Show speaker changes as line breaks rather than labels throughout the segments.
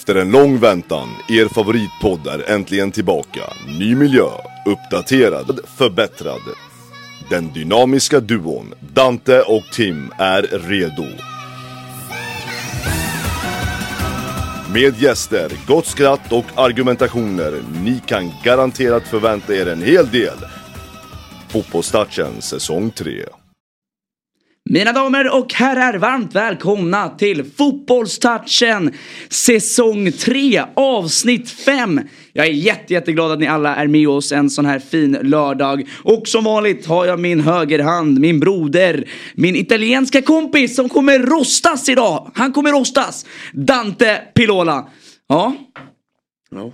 Efter en lång väntan, er favoritpodd är äntligen tillbaka. Ny miljö, uppdaterad, förbättrad. Den dynamiska duon Dante och Tim är redo. Med gäster, gott skratt och argumentationer. Ni kan garanterat förvänta er en hel del. Fotbollstouchen säsong 3.
Mina damer och herrar, varmt välkomna till Fotbollstouchen säsong 3 avsnitt 5. Jag är jätte, jätteglad att ni alla är med oss en sån här fin lördag. Och som vanligt har jag min högerhand, min broder, min italienska kompis som kommer rostas idag. Han kommer rostas. Dante Pilola. Ja.
Ja.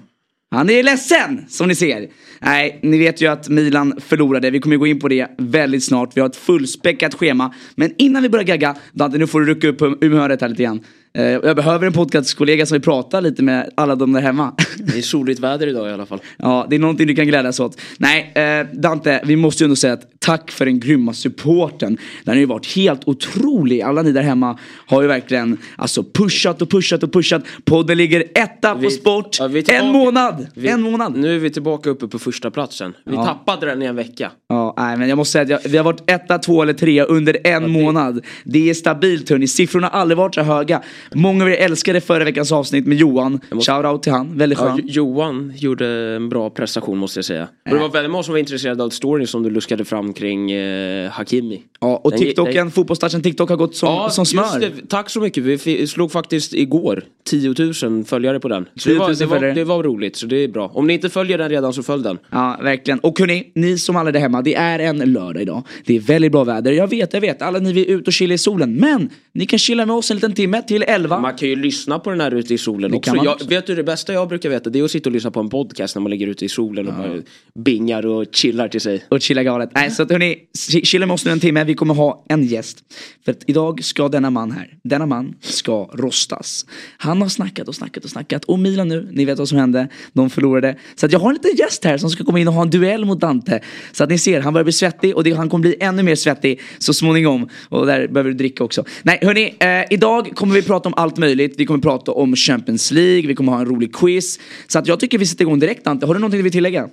Han är ledsen som ni ser. Nej, ni vet ju att Milan förlorade. Vi kommer gå in på det väldigt snart. Vi har ett fullspäckat schema. Men innan vi börjar gagga, Dante nu får du rycka upp humöret här lite grann. Eh, Jag behöver en podcastkollega som vill prata lite med alla de där hemma.
Det är soligt väder idag i alla fall.
Ja, det är någonting du kan glädjas åt. Nej, eh, Dante, vi måste ju ändå säga att tack för den grymma supporten. Den har ju varit helt otrolig. Alla ni där hemma har ju verkligen alltså pushat och pushat och pushat. Podden ligger etta på
Vi-
sport.
ja,
en månad!
Vi-
En månad!
Nu är vi tillbaka uppe på första platsen. Vi
Ja.
tappade den i en vecka.
Ja, nej, men jag måste säga att jag, vi har varit etta, två eller tre under en månad. Det är stabilt hörni. Siffrorna har aldrig varit så höga. Många av er älskade förra veckans avsnitt med Johan.
måste-
Shoutout till han. Väldigt
Ja,
skön.
Jo- Johan gjorde en bra prestation måste jag säga. Och det var väldigt många som var intresserade av storyn som du luskade fram kring eh, Hakimi.
Ja, och
Den-
TikToken,
den-
fotbollstouchen TikTok har gått som, som smör.
Tack så mycket. Vi slog faktiskt igår 10 000 följare på den. Så
10
det,
000
var, det, var, det var roligt, så det är bra. Om ni inte följer den redan så följ den.
Ja, verkligen. Och hörni, ni som alla är där hemma, det är en lördag idag. Det är väldigt bra väder. Jag vet, jag vet. Alla ni vill ut och chilla i solen. Men ni kan chilla med oss en liten timme till 11.
Man kan ju lyssna på den här ute i solen
Det
också. Jag, vet du det bästa jag brukar veta? Det är att sitta och lyssna på en podcast när man ligger ute i solen och bara bingar och chillar till sig.
och chilla galet. Nej, så att hörni, chi- chilla med oss nu en timme. Vi kommer ha en gäst. För att idag ska denna man här, denna man ska rostas. Han har snackat och snackat och snackat. Och Milan nu, ni vet vad som hände. De förlorade. Så att jag har en liten gäst här som ska komma in och ha en duell mot Dante. Så att ni ser, han börjar bli svettig och det, han kommer bli ännu mer svettig så småningom. Och där behöver du dricka också. Nej, hörni, eh, idag kommer vi prata om allt möjligt. Vi kommer prata om Champions League, vi kommer ha en rolig quiz. Så att jag tycker vi sätter igång direkt Dante. Har du någonting du vill tillägga?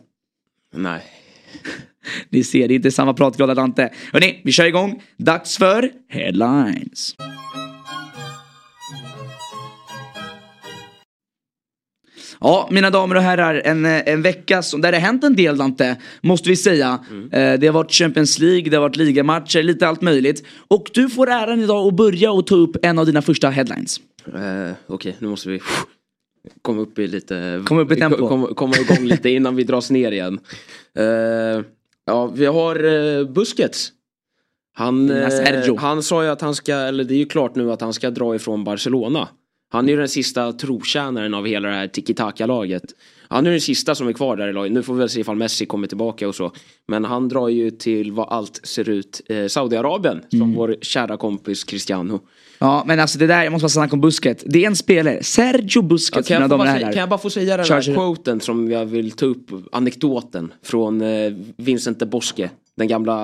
Nej.
Ni ser, det är inte samma pratglada Dante. Hörni, vi kör igång. Dags för Headlines. Ja, mina damer och herrar, en, eh, en vecka som, där det hänt en del Dante, måste vi säga. Eh, det har varit Champions League, det har varit ligamatcher, lite allt möjligt. Och du får äran idag att börja och ta upp en av dina första headlines.
Eh, Okej, nu måste vi komma upp i lite...
Komma upp i tempo.
Komma, komma igång lite innan vi dras ner igen. Eh, ja, vi har uh, Busquets. Han, eh, han sa ju att han ska, eller det är ju klart nu att han ska dra ifrån Barcelona. Han är ju den sista trotjänaren av hela det här tiki-taka-laget. Han är den sista som är kvar där i laget. Nu får vi väl se ifall Messi kommer tillbaka och så. Men han drar ju till vad allt ser ut, eh, Saudiarabien. Som
Mm.
vår kära kompis Cristiano.
Ja, men alltså det där, jag måste bara snacka om Busquets. Det är en spelare, Sergio Busquets,
kan,
mina
jag säga- kan jag bara få säga den här quoten som jag vill ta upp, anekdoten från eh, Vincent de Bosque, den gamla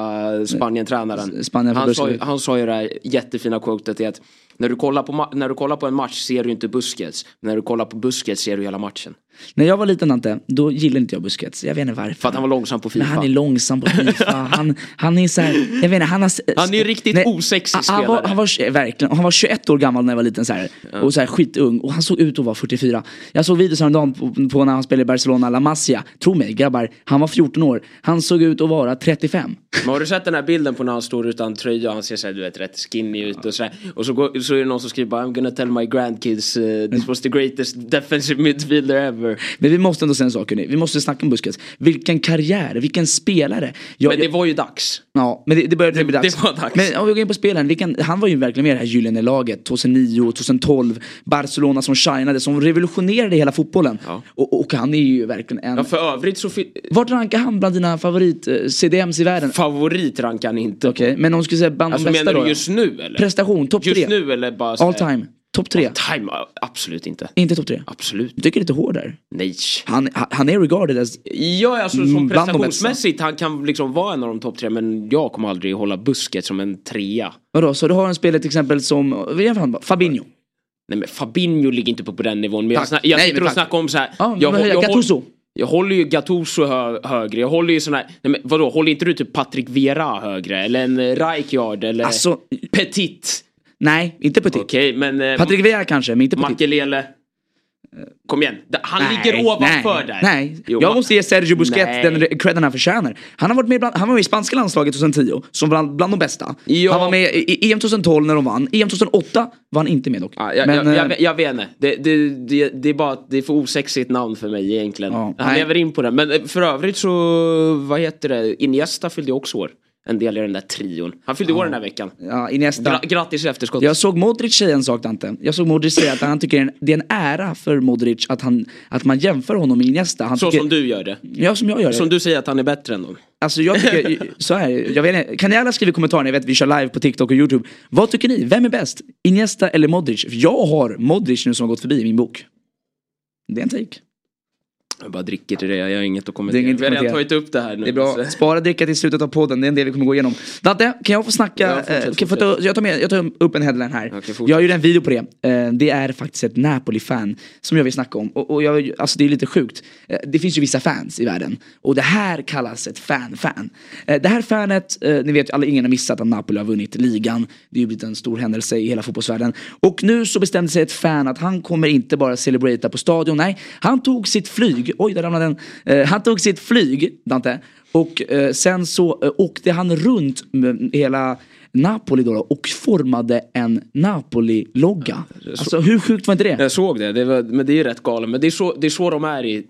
Spanien-tränaren.
Spanien
han, sa, han sa ju det här jättefina quotet i att när du, kollar på när du kollar på en match ser du inte Busquets, men när du kollar på Busquets ser du hela matchen.
När jag var liten Dante, då gillade inte jag Busquets. Jag vet inte varför.
För att han var långsam på Fifa.
Men han är långsam på Fifa. Han, han är så här, jag vet inte, han har...
Han är riktigt osexig
han, han var,
spelare.
han var, verkligen, han var 21 år gammal när jag var liten så här, Och så här skitung. Och han såg ut att vara 44. Jag såg videos häromdagen på, på när han spelade i Barcelona, La Masia. Tro mig grabbar, han var 14 år. Han såg ut att vara 35.
Men har du sett den här bilden på när han står utan tröja och han ser såhär du vet rätt skinny ut och sådär. Och så, går, så är det någon som skriver bara I'm gonna tell my grandkids uh, this was the greatest defensive midfielder ever.
Men vi måste ändå säga en sak hörni. Vi måste snacka om Busquets. Vilken karriär, vilken spelare. Jag,
Men det var ju dags.
Ja, men det, det började bli dags.
det var dags.
Men om vi går in på spelaren, vilken, han var ju verkligen med i det här gyllene laget 2009 och 2012. Barcelona som shinade, som revolutionerade hela fotbollen.
Ja.
Och, och han är ju verkligen en...
Ja, för övrigt så
Vart rankar han bland dina favorit-CDMs i världen?
favorit rankar han inte.
Okej, men om du skulle säga bland
Alltså
de bästa
menar du just nu eller?
Prestation, topp tre.
Just nu eller bara
All time, topp tre.
Time, absolut inte.
Inte topp tre.
Absolut.
Jag tycker lite hård där.
Nej.
Han, han är regarded as...
Ja, alltså
Mm,
som
de
prestationsmässigt, han kan liksom vara en av de topp tre men jag kommer aldrig hålla busket som en trea.
Vadå, så du har en spelare till exempel som, är? Fabinho.
Nej men Fabinho ligger inte på, på den nivån. Men jag,
Tack.
snack, jag
Nej,
sitter och snackar om så här.
Ja,
jag, jag,
Gattuso.
jag håller ju Gattuso hö, högre. Jag håller ju sån här. Nej men vadå, håller inte du typ Patrick Vieira högre? Eller en Rijkaard? Eller
Alltså,
Petit?
Nej, inte Petit.
Okej, men... Eh,
Patrik Vieira kanske, men inte Petit.
Makelele? Kom igen, han
Nej,
ligger ovanför
nej,
där.
Nej,
Jo,
jag måste ge Sergio Busquets
Nej.
den credden han förtjänar. Han har varit med bland, han var med i spanska landslaget 2010, som bland, bland de bästa.
Ja.
Han var med i EM 2012 när de vann. EM 2008 var han inte med dock.
Ja, jag,
Men,
jag, jag,
eh,
jag vet inte. Det, det, det, det är bara det är för osexigt namn för mig egentligen.
Ja,
Han
nej.
lever in på det. Men eh, för övrigt så, vad heter det, Iniesta fyllde också år. En del i den där trion. Han fyllde år den här veckan.
ja, Iniesta.
Gra grattis i efterskott.
Jag såg Modric säga en sak Dante. Jag såg Modric säga att han tycker det är en ära för Modric att, han, att man jämför honom med Iniesta. Han
så
tycker,
som du gör det.
Ja, som jag gör det.
Som du säger att han är bättre än dem.
Alltså jag tycker, så här, jag vet inte, kan ni alla skriva i kommentarerna, jag vet vi kör live på TikTok och YouTube. Vad tycker ni? Vem är bäst? Iniesta eller Modric? För Jag har Modric nu som har gått förbi i min bok. Det är en take.
Jag bara dricker till det, jag har inget att
Det är
kommentera.
inget
Vi har redan
kommentera.
tagit upp det här nu.
Det är bra. Spara dricka till slutet av podden, det är en del vi kommer gå igenom. Dante, kan jag få snacka?
Ja, fortsätt,
eh, kan jag, ta, jag, tar med, jag tar upp en headline här.
Fortsätt.
jag gjorde en video på det. Eh, det är faktiskt ett Napoli-fan som jag vill snacka om. Och, och jag, alltså det är lite sjukt. Eh, det finns ju vissa fans i världen. Och det här kallas ett fan-fan. Eh, det här fanet, ni vet alla, ingen har missat att Napoli har vunnit ligan. Det har ju blivit en stor händelse i hela fotbollsvärlden. Och nu så bestämde sig ett fan att han kommer inte bara celebrata på stadion. Nej, han tog sitt flyg. Oj, där ramlade den. Eh, han tog sitt flyg, Dante. Och eh, sen så eh, åkte han runt hela Napoli då, då och formade en Napoli-logga. Alltså hur sjukt var inte det?
Jag såg det, det var, men det är ju rätt galet. Men det är så, det är så de är i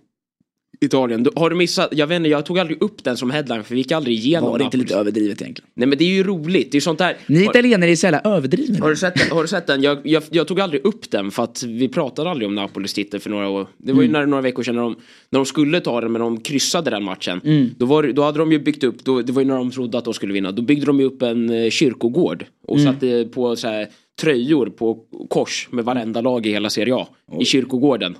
Italien. Har du missat? Jag vet inte, jag tog aldrig upp den som headline för vi gick aldrig igenom
Var det inte lite överdrivet egentligen?
Nej men det är ju roligt, det är sånt där.
Ni italienare är så jävla överdrivna.
Har du sett den? Har du sett den? Jag, jag, jag tog aldrig upp den för att vi pratade aldrig om Napolis titel för några år. Det var ju
Mm.
när, några veckor sedan när de, när de skulle ta den men de kryssade den matchen.
Mm.
Då, var, då hade de ju byggt upp, då, det var ju när de trodde att de skulle vinna. Då byggde de ju upp en eh, kyrkogård och
Mm.
satte på så här, tröjor på kors med varenda lag i hela Serie A. I kyrkogården.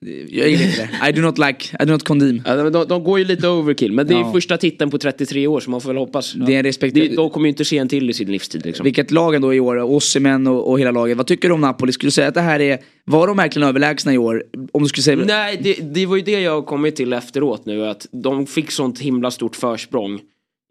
Jag gillar inte det. I do not like, I do not condemn.
Ja, de, de går ju lite overkill men det är
Ja.
första titeln på 33 år så man får väl hoppas.
Det är en respekt.
Det, de kommer ju inte se en till i sin livstid liksom.
Vilket lag ändå i år, Osimhen och, och hela laget. Vad tycker du om Napoli? Skulle du säga att det här är, var de verkligen överlägsna i år? Om du skulle säga...
Nej, det, det var ju det jag har kommit till efteråt nu. Att de fick sånt himla stort försprång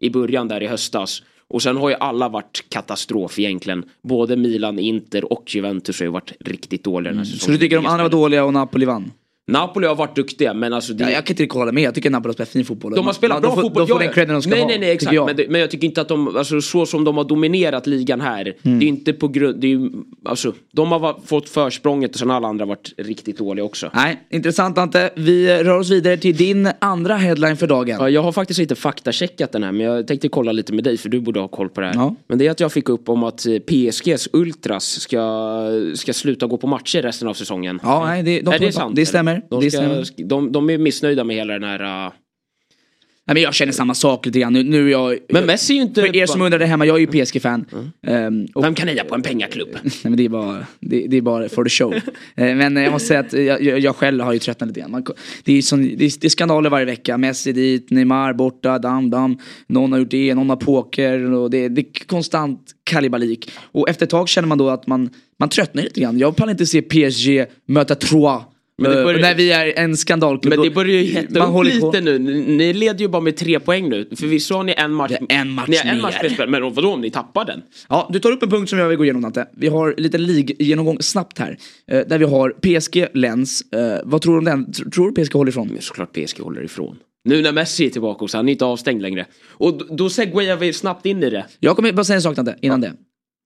i början där i höstas. Och sen har ju alla varit katastrof egentligen. Både Milan, Inter och Juventus har ju varit riktigt dåliga den här
Så
säsongen.
du tycker de andra var dåliga och Napoli vann?
Napoli har varit duktiga men alltså det...
Ja, jag kan inte riktigt hålla med, jag tycker Napoli har spelat fin fotboll.
De har spelat bra
de får,
fotboll.
De får
Ja,
den credden de ska
nej,
ha.
Nej, nej, exakt.
jag.
Men, det, men jag tycker inte att de, alltså så som de har dominerat ligan här. Det är inte på grund, det är alltså de har fått försprånget och sen har alla andra varit riktigt dåliga också.
Nej, intressant Ante. Vi rör oss vidare till din andra headline för dagen.
Ja, jag har faktiskt inte faktacheckat den här men jag tänkte kolla lite med dig för du borde ha koll på det här.
Ja.
Men det är att jag fick upp om att eh, PSGs Ultras ska, ska sluta gå på matcher resten av säsongen.
Ja, nej, det, de
är det sant?
Det
eller?
Stämmer.
De, ska. De, de är missnöjda med hela den här... Uh...
Nej, men jag känner samma sak lite grann. Nu, nu är jag...
Men Messi är ju inte...
För er som undrar det hemma, jag är ju PSG-fan. Ehm, och-
Vem kan heja på en pengaklubb?
Nej men det är bara, det, det är bara for the show. Eh, men jag måste säga att jag, jag, jag själv har ju tröttnat lite grann. Man, det, är sån, det, är, det är skandaler varje vecka. Messi dit, Neymar borta, dam dam. Någon har gjort det, någon har poker och det, det är konstant kalibalik. Och efter ett tag känner man då att man, man tröttnar lite grann. Jag pallar inte se PSG möta Troyes. Eh,
börjar-
när vi är en skandalklubb.
Men det börjar ju hetta upp lite
på.
nu. Ni leder ju bara med tre poäng nu. Förvisso har ni en match.
Det är en match
ni har en match spel. Men vadå om ni tappar den?
Ja, du tar upp en punkt som jag vill gå igenom Dante. Vi har en liten League-genomgång snabbt här. Eh, där vi har PSG, Lens. Eh, vad tror du om den? Tr- Tror du PSG håller ifrån?
Men såklart PSG håller ifrån. Nu när Messi är tillbaka också, han är inte avstängd längre. Och då, segwayar vi snabbt in i det.
Jag kommer bara säga en sak Dante, innan det.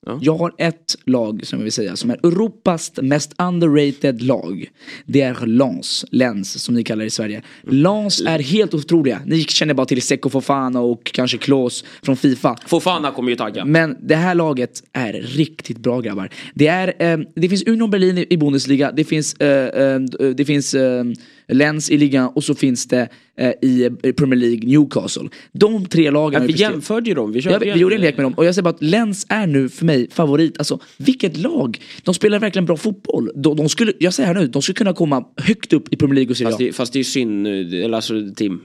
Ja.
Jag har ett lag som jag vill säga som är Europas mest underrated lag. Det är Lens, Lens som ni kallar det i Sverige. Lens är helt otroliga. Ni känner bara till Seko Fofana och kanske Klose från Fifa.
Fofana kommer ju tagga.
Men det här laget är riktigt bra grabbar. Det, är, eh, det finns Union Berlin i, i Bundesliga, det finns, eh, eh, det finns eh, Lens i ligan och så finns det eh, i Premier League Newcastle. De tre lagen
Ja, vi jämförde ju dem. Vi,
Ja, vi, gjorde en lek med dem och jag säger bara att Lens är nu för mig favorit. Alltså vilket lag! De spelar verkligen bra fotboll. De, de skulle, jag säger här nu, de skulle kunna komma högt upp i Premier League och Serie A.
Fast det, fast det är synd nu, eller alltså Tim,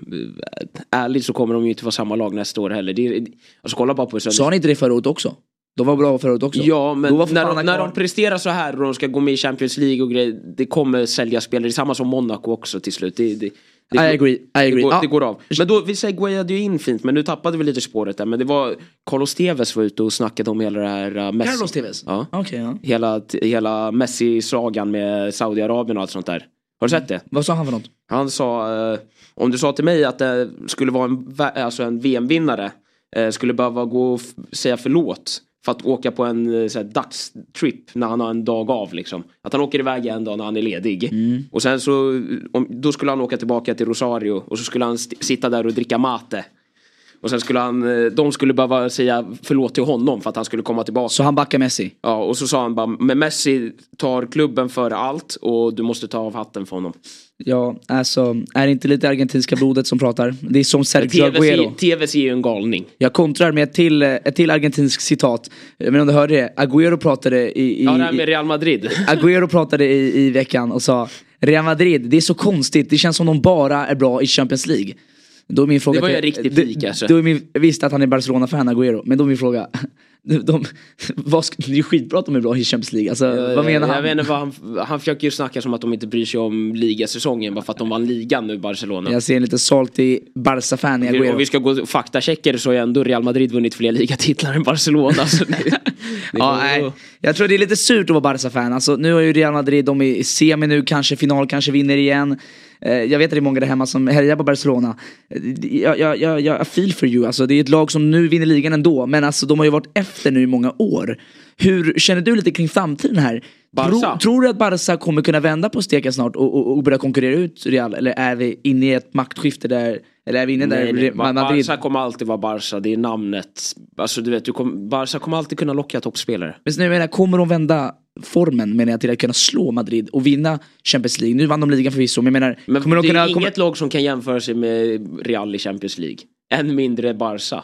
eh, ärligt så kommer de ju inte vara samma lag nästa år heller. Det är, alltså kolla bara på...
Sa ni inte det förra året också? De var bra året också.
Ja, men när, de, när
kvar.
de presterar så här och de ska gå med i Champions League och grejer, det kommer sälja spelare. Det är samma som Monaco också till slut. Det, det, det,
I agree, I
Det
agree.
går,
Ja.
det går av. Men då, vi segwayade ju in fint, men nu tappade vi lite spåret där. Men det var, Carlos Tevez var ute och snackade om hela det här uh, Messi.
Carlos Tevez?
Ja.
Okej, ja.
Hela, hela Messi-sagan med Saudiarabien och allt sånt där. Har du sett det?
Vad sa han för något?
Han sa, eh, om du sa till mig att det skulle vara en, alltså en VM-vinnare, eh, skulle behöva gå och säga förlåt för att åka på en eh, så här, dagstrip när han har en dag av liksom. Att han åker iväg en dag när han är ledig. Och sen så, om, då skulle han åka tillbaka till Rosario och så skulle han sitta där och dricka mate. Och sen skulle han, eh, de skulle behöva säga förlåt till honom för att han skulle komma tillbaka.
Så han backar Messi?
Ja, och så sa han bara, men Messi tar klubben före allt och du måste ta av hatten för honom.
Ja, alltså är det inte lite argentinska blodet som pratar? Det är som Sergio Aguero.
TVC är ju en galning.
Jag kontrar med ett till, ett till argentinskt citat. Men om du hörde det, Aguero pratade i... i
Ja, det här med Real Madrid.
Aguero pratade i, i veckan och sa Real Madrid, det är så konstigt, det känns som de bara är bra i Champions League. Då är min fråga
Det var ju en riktig pik, alltså.
Då är min, visst att han är Barcelona-fan, Aguero, men då är min fråga de, vad, det är skitbra att de är bra i Champions League, alltså, vad menar han?
Jag vet inte vad han, han försöker ju snacka som att de inte bryr sig om ligasäsongen bara för att de vann ligan nu Barcelona.
Jag ser en lite salty Barca-fan i Aguero.
Om vi ska gå faktachecker så har ju ändå Real Madrid vunnit fler ligatitlar än Barcelona. så det, det
Ja, nej. Jag tror det är lite surt att vara Barca-fan. Alltså, nu har ju Real Madrid, de är i semi nu, kanske final, kanske vinner igen. Eh, Jag vet att det är många där hemma som hejar på Barcelona. Eh, Jag, jag, jag, jag feel for you, alltså, det är ett lag som nu vinner ligan ändå, men alltså, de har ju varit efter nu i många år. Hur känner du lite kring framtiden här? Tror, tror du att Barca kommer kunna vända på steken snart och, och, och börja konkurrera ut Real? Eller är vi inne i ett maktskifte där, eller är vi inne där
Nej, nej.
Madrid...
Barca kommer alltid vara Barca, det är namnet. Alltså du vet, du kom, Barca kommer alltid kunna locka toppspelare.
Men nu menar kommer de vända formen menar jag till att kunna slå Madrid och vinna Champions League? Nu vann de ligan förvisso, men jag menar,
Men
kommer de
det
kunna...
är
Kommer,
inget lag som kan jämföra sig med Real i Champions League. Än mindre Barca.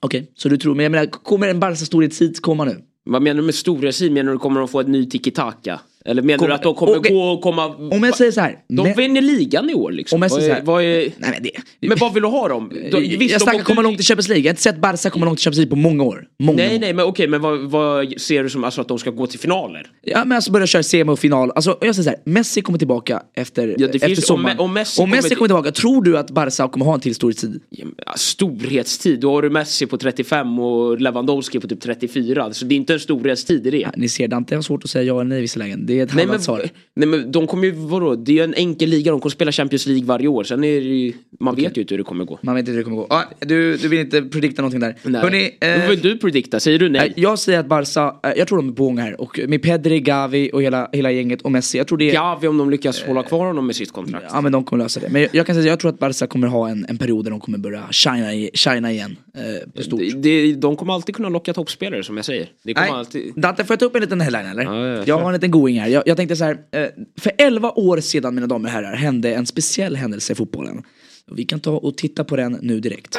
Okej, så du tror, men jag menar, kommer en Barca storhetstid komma nu?
Vad menar du med storhetstid? Menar du kommer de få ett ny tiki-taka? Eller menar du att de kommer
okej.
gå och komma...
Om jag säger så här.
De
men,
vinner ligan i år liksom.
Om jag
vad,
säger
är,
så här-
vad är...
nej, men, det,
Men vad vill du ha dem? De,
jag
visst, de
snackar
åkte
komma långt i Champions League. Jag har inte sett Barca komma långt i Champions League på många år. Många
Nej,
år.
nej, men okej, men vad, vad ser du som alltså, att de ska gå till finaler?
Ja men alltså börja köra semi och final. Alltså jag säger så här, Messi kommer tillbaka efter,
Ja, det
efter
finns- om
sommaren.
Me- om Messi
om Messi
kommer
kommer tillbaka, tror du att Barca kommer ha en till storhetstid?
Ja, Storhetstid, då har du Messi på 35 och Lewandowski på typ 34. Så det är inte en storhetstid i det.
Ja, ni ser, Dante har svårt att säga ja eller nej i vissa lägen. Det är ett
Nej
halvat
men,
svar.
nej men de kommer ju, vadå, det är ju en enkel liga, de kommer spela Champions League varje år. Sen är det ju, man vet ju inte hur det kommer gå.
Man vet inte hur det kommer gå. Ah, du, du vill inte predikta någonting där.
Nej.
Hörrni, eh,
vill du predikta? Säger du nej?
eh, jag säger att Barca, eh, jag tror de är på gång här. Och med Pedri, Gavi och hela, hela gänget och Messi, jag tror det är...
Gavi om de lyckas hålla kvar honom med sitt kontrakt.
Ja men de kommer lösa det. Men jag, jag kan säga att jag tror att Barca kommer ha en, en period där de kommer börja shina, shina igen. Eh, på stort.
Det, de kommer alltid kunna locka toppspelare som jag säger. Det kommer
Nej,
alltid...
Dante får jag ta upp en liten headline eller?
Ja, ja,
jag
kör.
har en liten going här. Jag, jag tänkte så här, eh, för 11 år sedan mina damer och herrar hände en speciell händelse i fotbollen. Vi kan ta och titta på den nu direkt.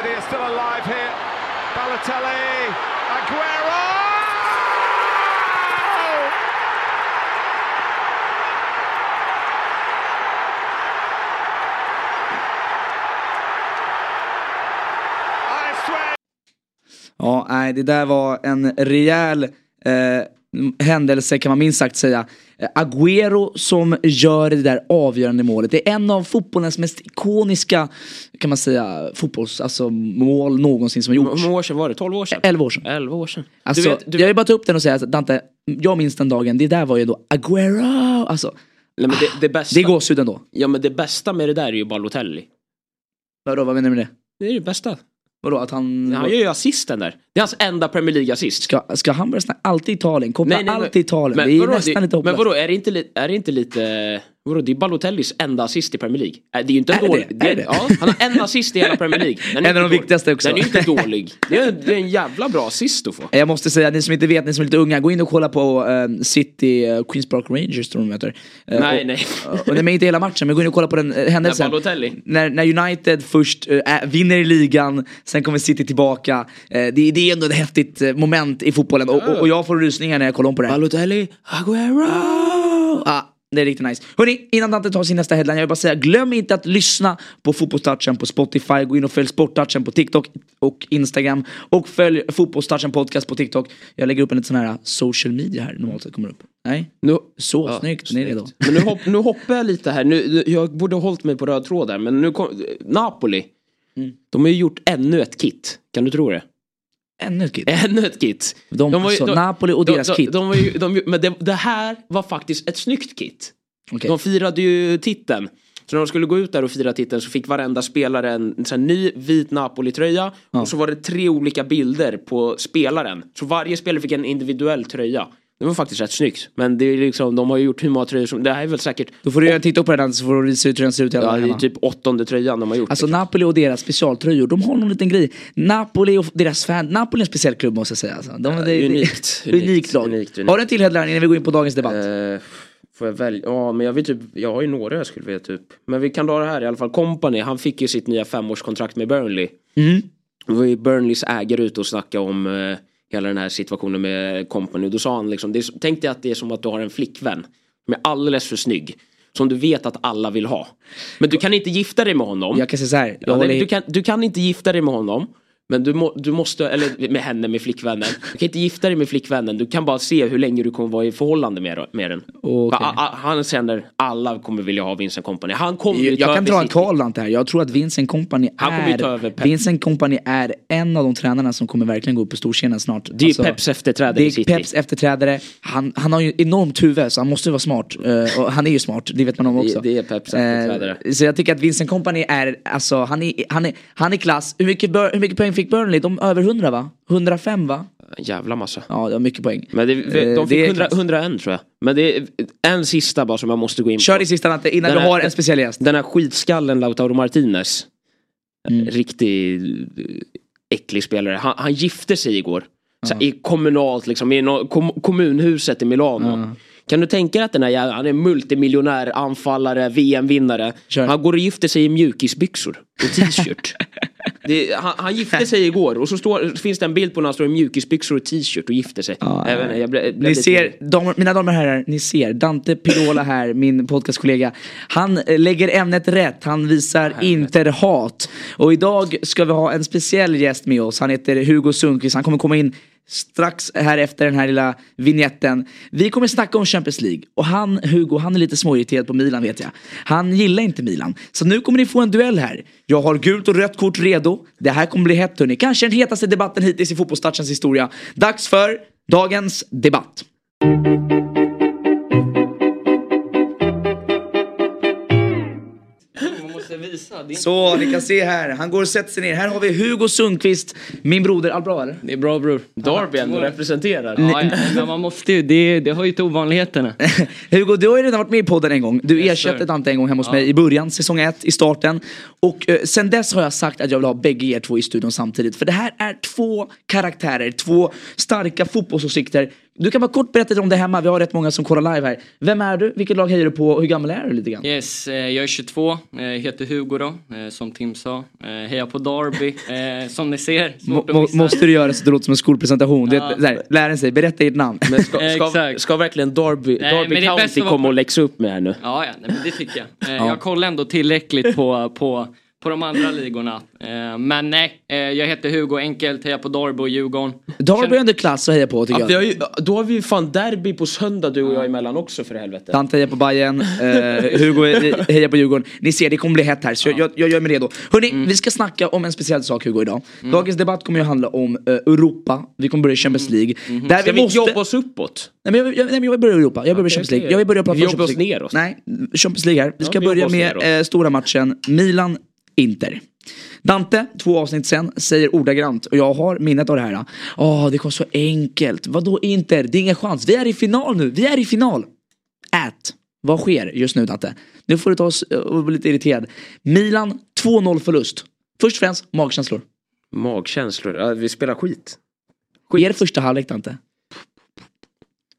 Ja, nej, det där var en rejäl eh, händelse kan man minst sagt säga. Eh, Agüero som gör det där avgörande målet. Det är en av fotbollens mest ikoniska, kan man säga, fotbolls, alltså mål någonsin som
Hur
gjorts.
många år sedan var det? 12 år sedan?
11 år sedan.
11 år sedan.
Alltså,
du vet, du
jag vill bara ta upp den och säga att Dante, jag minns den dagen, det där var ju då Agüero, alltså.
nej, men det, det, bästa,
Det är gåshud ändå.
Ja men det bästa med det där är ju Balotelli.
Vadå, vad menar du med det?
Det är det bästa.
Vadå, att han...
Han gör ju assisten där. Det är hans enda Premier League-assist.
Ska, ska han börja snacka alltid Italien? Koppla alltid Italien?
men
det är
vadå,
nästan
det,
lite
Men
hopplöst.
vadå, är det inte, li- är det inte lite... Vadå, det är Balotellis enda assist i Premier League. Äh, Det är ju inte
Är
dålig...
det? Är det?
Ja, han har en assist i hela Premier League. Den
En av de viktigaste också.
Den är ju inte dålig. Det är, det är en jävla bra assist att få.
Jag måste säga, ni som inte vet, ni som är lite unga, gå in och kolla på eh, City, uh, Queens Park Rangers tror de möter. Eh,
Nej,
och,
nej.
Och, och, nej, inte hela matchen, men gå in och kolla på den uh, händelsen.
När Balotelli?
När, när United först är- vinner i ligan, sen kommer City tillbaka. Det, det är ändå ett häftigt moment i fotbollen och, och, och jag får rysningar när jag kollar om på det här.
Balotelli, Aguero!
Ah, Det är riktigt nice. Hörni, innan Dante tar sin nästa headline, jag vill bara säga glöm inte att lyssna på Fotbollstouchen på Spotify, gå in och följ Sporttouchen på TikTok och Instagram och följ Fotbollstouchen podcast på TikTok. Jag lägger upp en liten sån här social media här normalt sett kommer upp. Nej?
Nu,
Så,
Ja,
snyggt, ni är redo.
Men nu, hopp, nu hoppar jag lite här. Nu- jag borde ha hållit mig på röd tråd där. Men nu kom, Napoli.
Mm.
De har ju gjort ännu ett kit. Kan du tro det?
Ännu ett kit.
Ännu ett kit.
De,
var ju-
alltså,
de-
Napoli och
de,
deras
de,
kit.
De var ju, de, men det, det här var faktiskt ett snyggt kit.
Okej.
De firade ju titeln. Så när de skulle gå ut där och fira titeln så fick varenda spelare en, sån här ny vit Napoli-tröja. Och så var det tre olika bilder på spelaren. Så varje spelare fick en individuell tröja. Det var faktiskt rätt snyggt. Men det är liksom, de har ju gjort hur många tröjor som... Det här är väl säkert...
Då får du titta på den så får du visa ut hur den ser ut.
Ja, det är typ åttonde tröjan de har gjort.
Alltså Napoli och deras specialtröjor, de har någon liten grej. Napoli och deras fan, Napoli är en speciell klubb måste jag säga. Alltså. De, det, det-
unikt,
unikt,
unikt,
lag.
unikt, unikt.
Har du en till headline innan vi går in på dagens debatt?
Eh, får jag välja? Ja, men jag vill typ... Jag har ju några jag skulle vilja upp. Men vi kan dra det här i alla fall. Company, han fick ju sitt nya femårskontrakt med Burnley.
Mm.
Då var ju Burnleys ägare ute och snackade om eh, hela den här situationen med Company. Då sa han liksom, är, tänk dig att det är som att du har en flickvän. Som är alldeles för snygg. Som du vet att alla vill ha. Men du kan inte gifta dig med honom.
Jag kan säga så här. Håller
du, kan, du kan inte gifta dig med honom. Men du, må, du måste, eller med henne, med flickvännen. Du kan inte gifta dig med flickvännen. Du kan bara se hur länge du kommer vara i förhållande med, med den. Va- a- a- Han känner, alla kommer vilja ha Vincent Company. Han kommer
Jag, jag kan dra en
City.
Karlant här. Jag tror att Vincent Company
Han kommer ju ta över
är,
Pep.
Vincent Company är en av de tränarna som kommer verkligen gå upp på storscenen snart.
Det är
Alltså,
Peps efterträdare
Det
i
är
City.
Peps efterträdare. Han, han har ju enormt huvud så han måste vara smart. Eh, och han är ju smart, det vet man om också.
Det- det är Peps efterträdare.
Eh, så jag tycker att Vincent Company är, alltså han är, han är, han är klass. Hur mycket, Bur- hur mycket poäng fick Burnley? De över 100 va? 105 va?
En jävla massa.
Ja, det var mycket poäng.
Men det,
Eh,
de fick
är
100,
klass.
101 tror jag. Men det är en sista bara som jag måste gå in
Kör
på.
din sista Nante innan
Den
du
här-
har en speciell gäst.
Den här skitskallen Lautaro Martinez.
Mm.
Riktig eh, äcklig spelare. Han, han gifte sig igår. Så, I kommunalt liksom, i no, kom, kommunhuset i Milano. Kan du tänka dig att den här jäveln, han är multimiljonär, anfallare, VM-vinnare.
Kör.
Han går och gifter sig i mjukisbyxor och t-shirt. Det, han, han gifte sig igår och så står, finns det en bild på när han står i mjukisbyxor och t-shirt och gifter sig.
Ja,
inte, jag blev, jag blev
Ni
lite-
ser, damer, mina damer och herrar, ni ser Dante Pirola här, min podcastkollega. Han eh, lägger ämnet rätt, han visar interhat. Och idag ska vi ha en speciell gäst med oss, han heter Hugo Sundqvist, han kommer komma in strax här efter den här lilla vignetten. Vi kommer snacka om Champions League och han, Hugo, han är lite småirriterad på Milan vet jag. Han gillar inte Milan. Så nu kommer ni få en duell här. Jag har gult och rött kort redo. Det här kommer bli hett hörni. Kanske den hetaste debatten hittills i fotbollstouchens historia. Dags för dagens debatt. Så, ni kan se här. Han går och sätter sig ner. Här har vi Hugo Sundqvist, min broder. Allt bra eller?
det är bra bror.
Darby ändå representerar.
Ja, ja, men man måste ju, det, det har ju till ovanligheterna.
Hugo, du har ju redan varit med i podden en gång. Du
Yes,
ersatte. Dante en gång hemma hos mig i början, säsong ett, i starten. Och eh, sen dess har jag sagt att jag vill ha bägge er två i studion samtidigt. För det här är två karaktärer, två starka fotbollsåsikter. Du kan bara kort berätta lite om det hemma, vi har rätt många som kollar live här. Vem är du? Vilket lag hejar du på? Och hur gammal är du lite grann?
Yes, eh, jag är 22, eh, heter Hugo då, eh, som Tim sa. Eh, Hejar på Derby, eh, som ni ser.
Må, måste du göra så det låter som en skolpresentation. Det,
Ja.
är- där, läraren säger, berätta ert namn.
Men ska, ska,
Exakt.
ska verkligen Darby,
Nej, det bäst
County komma och läxa upp med här nu?
Ja, ja nej, men det tycker jag. Eh, Jag kollar ändå tillräckligt på, på, på de andra ligorna. Eh, Men nej, eh, jag heter Hugo, enkelt, hejar på Derby och Djurgården.
Darby är ändå klass att heja på tycker
Ja,
jag.
vi har ju, då har vi ju fan derby på söndag du och jag emellan också för helvete.
Dante hejar på Bayern, eh, Hugo he- hejar på Djurgården. Ni ser, det kommer bli hett här så jag, jag, jag gör mig redo. Hörni,
Mm.
vi ska snacka om en speciell sak Hugo idag. Dagens debatt kommer ju handla om eh, Europa. Vi kommer börja i Champions League. Där
Mm. Ska vi
måste...
jobba oss uppåt?
Nej men jag, jag, nej, men jag vill börja i Europa. Jag börjar med Champions League. Jag vill börja prata
Vi jobbar oss
League.
neråt.
Nej, Champions League här. Vi ska
vi
börja med eh, stora matchen Milan-Inter. Dante, två avsnitt sen, säger ordagrant och jag har minnet av det här. Åh, det kom så enkelt. Vadå Inter? Det är ingen chans. Vi är i final nu. Vi är i final. Ät. Vad sker just nu Dante? Nu får du ta oss eh, och bli lite irriterad. Milan 2-0 förlust. Först och främst magkänslor.
Magkänslor, ja, vi spelar skit.
Er första halvlek Dante.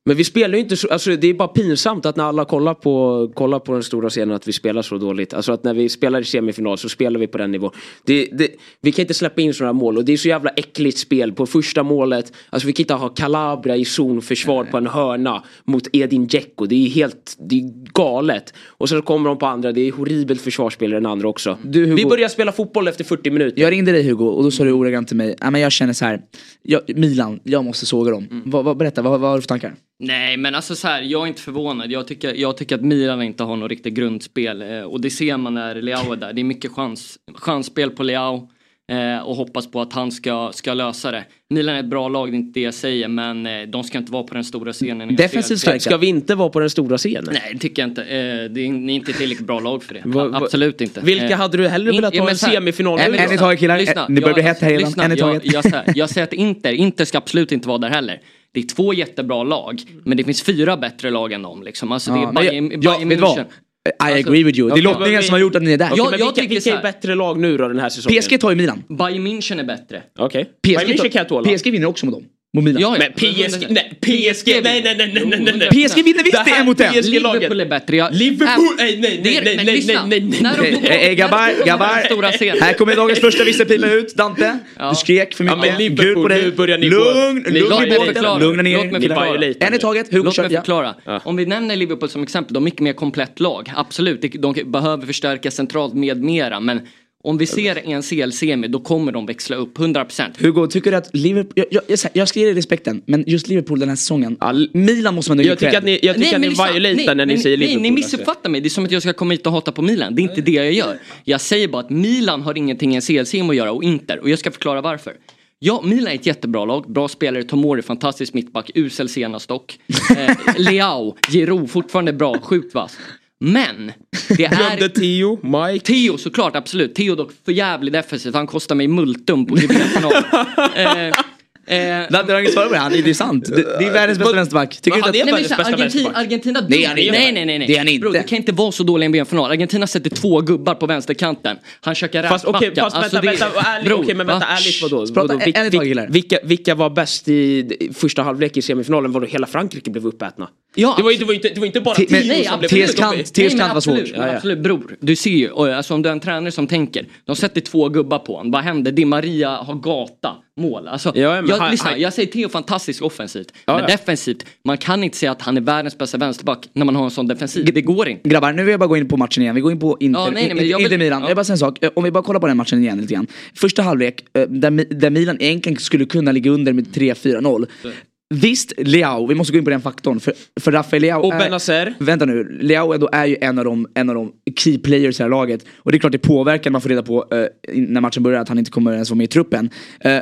Men vi spelar ju inte så, alltså det är bara pinsamt att när alla kollar på, kollar på den stora scenen att vi spelar så dåligt. Alltså att när vi spelar i semifinal så spelar vi på den nivån. Det, det, vi kan inte släppa in sådana mål och det är så jävla äckligt spel på första målet. Alltså vi kan inte ha Calabria i zonförsvar på en hörna mot Edin Dzeko. Det är helt, det är galet. Och så kommer de på andra, det är horribelt försvarsspel i den andra också.
Du, Hugo-
vi börjar spela fotboll efter 40 minuter.
Jag ringde dig Hugo och då sa du ordagrant till mig, "Ja, men jag känner så här, jag, Milan, jag måste såga dem.
Mm.
Vad, vad, berätta, vad, vad har du för tankar?
Nej men alltså så här, jag är inte förvånad. Jag tycker, jag tycker att Milan inte har något riktigt grundspel. Eh, och det ser man när Leao är där. Det är mycket chans, chansspel på Leao. Eh, och hoppas på att han ska, ska lösa det. Milan är ett bra lag, det är inte det jag säger. Men eh, de ska inte vara på den stora scenen.
Defensivt starka.
Ska vi inte vara på den stora scenen?
Nej det tycker jag inte. Det är, ni är inte tillräckligt bra lag för det.
Va- va-
Absolut inte.
Vilka hade du hellre velat ha en semifinal
En- i taget killar, ni börjar
jag-
bli hett här redan.
jag, jag, säger, jag säger att Inter, Inter ska absolut inte vara där heller. Det är två jättebra lag, men det finns fyra bättre lag än dem. Liksom. Alltså, det
Ja,
är
men
Bayern,
ja,
Bayern
vad?
München.
I
Alltså,
agree with you. Det är
okej,
lottningen som har gjort att ni är där.
Okej,
Jag- jag
vilka, vilka är
här-
bättre lag nu då den här säsongen?
PSG tar ju Milan.
Bayern München är bättre.
Okej.
PSG,
kan jag tåla.
PSG vinner också mot dem. Mot Milan.
Ja, ja.
Men PSG, nej, PSG, nej, nej, nej, nej, nej, nej.
PSG vinner visst
Det
mot en.
Liverpool är bättre. Jag,
Liverpool,
Äh,
nej, nej,
är-
nej, nej, nej, nej,
När de
nej.
på-
Eh, eh,
Stora scenen.
Här kommer dagens första visselpipa ut. Dante, du skrek för
Ja,
mycket.
men Liverpool,
Gul på dig.
nu börjar ni gå-
Lugn, lugn. Lugna ner er.
Är.
En i taget. Hugo
Låt mig förklara. Om vi nämner Liverpool som exempel, de har mycket mer komplett lag. Absolut, de- de behöver förstärka centralt med mera. Men om vi ser en CL-semi, då kommer de växla upp 100%.
Hugo, tycker du att Liverpool, jag, jag, jag, jag ska ge dig respekten, men just Liverpool den här säsongen,
All-
Milan måste man ändå ge
Jag tycker att ni, jag tycker att ni
lyssna.
violetar när ni
nej,
säger
nej,
Liverpool.
Nej, ni
alltså.
missuppfattar mig. Det är som att jag ska komma hit och hata på Milan. Det är inte det jag gör. Jag säger bara att Milan har ingenting i en CL-sim att göra och Inter. Och jag ska förklara varför. Ja, Milan är ett jättebra lag. Bra spelare. Tomori, fantastisk mittback. Usel senast dock. Eh, Leao, Giroud, fortfarande bra. Sjukt vass. Men det
Glömde
är...
Theo, Mike.
Theo såklart, absolut. Theo dock för jävligt defensivt. Han kostar mig multum på eh, eh,
Dante har inget svar på det, han, det är sant. Det, det är världens bästa vänsterback. Tycker du inte
är
att...
Nej, men Argentina,
vänsterback.
Argentina
är han
nej, nej, nej, nej.
Det är han inte.
Bro, det kan inte vara så dålig VM-final. Argentina sätter två gubbar på vänsterkanten. Han käkar
Fast okej, fast
Alltså,
vänta,
det-
vänta, ärligt,
Bro,
okej men vänta,
va?
ärligt vadå?
Prata
vadå?
taget, killar.
vilka, vilka var bäst i första halvlek i semifinalen? Vadå, hela Frankrike blev uppätna?
Ja,
det, var, det, var inte, det var inte bara
T- men-
Theo
nej,
som blev
kant var svårt.
absolut, bror. Du ser ju, alltså, om du är en tränare som tänker. De sätter två gubbar på honom. Vad händer? Di Maria har gata, mål. Alltså, jag,
han-
lyssna,
han-
jag säger Theo fantastiskt offensivt.
Ja,
men
ja.
defensivt, man kan inte säga att han är världens bästa vänsterback när man har en sån defensiv. Det går inte.
Grabbar, nu vill jag bara gå in på matchen igen. Vi går in på Inter,
Ja, nej, nej, men jag vill-
Inter Milan.
ja.
Jag bara säga en sak. Eh, Om vi bara kollar på den matchen igen lite grann. Första halvlek, eh, där, där Milan egentligen skulle kunna ligga under med 3-4-0. Visst, Leao, vi måste gå in på den faktorn. För, för Rafael Leao
Och
är. Vänta nu, Leao ändå är ju en av, de, en av de key players i det här laget. Och det är klart det påverkar när man får reda på eh, när matchen börjar att han inte kommer ens vara med i truppen. Eh,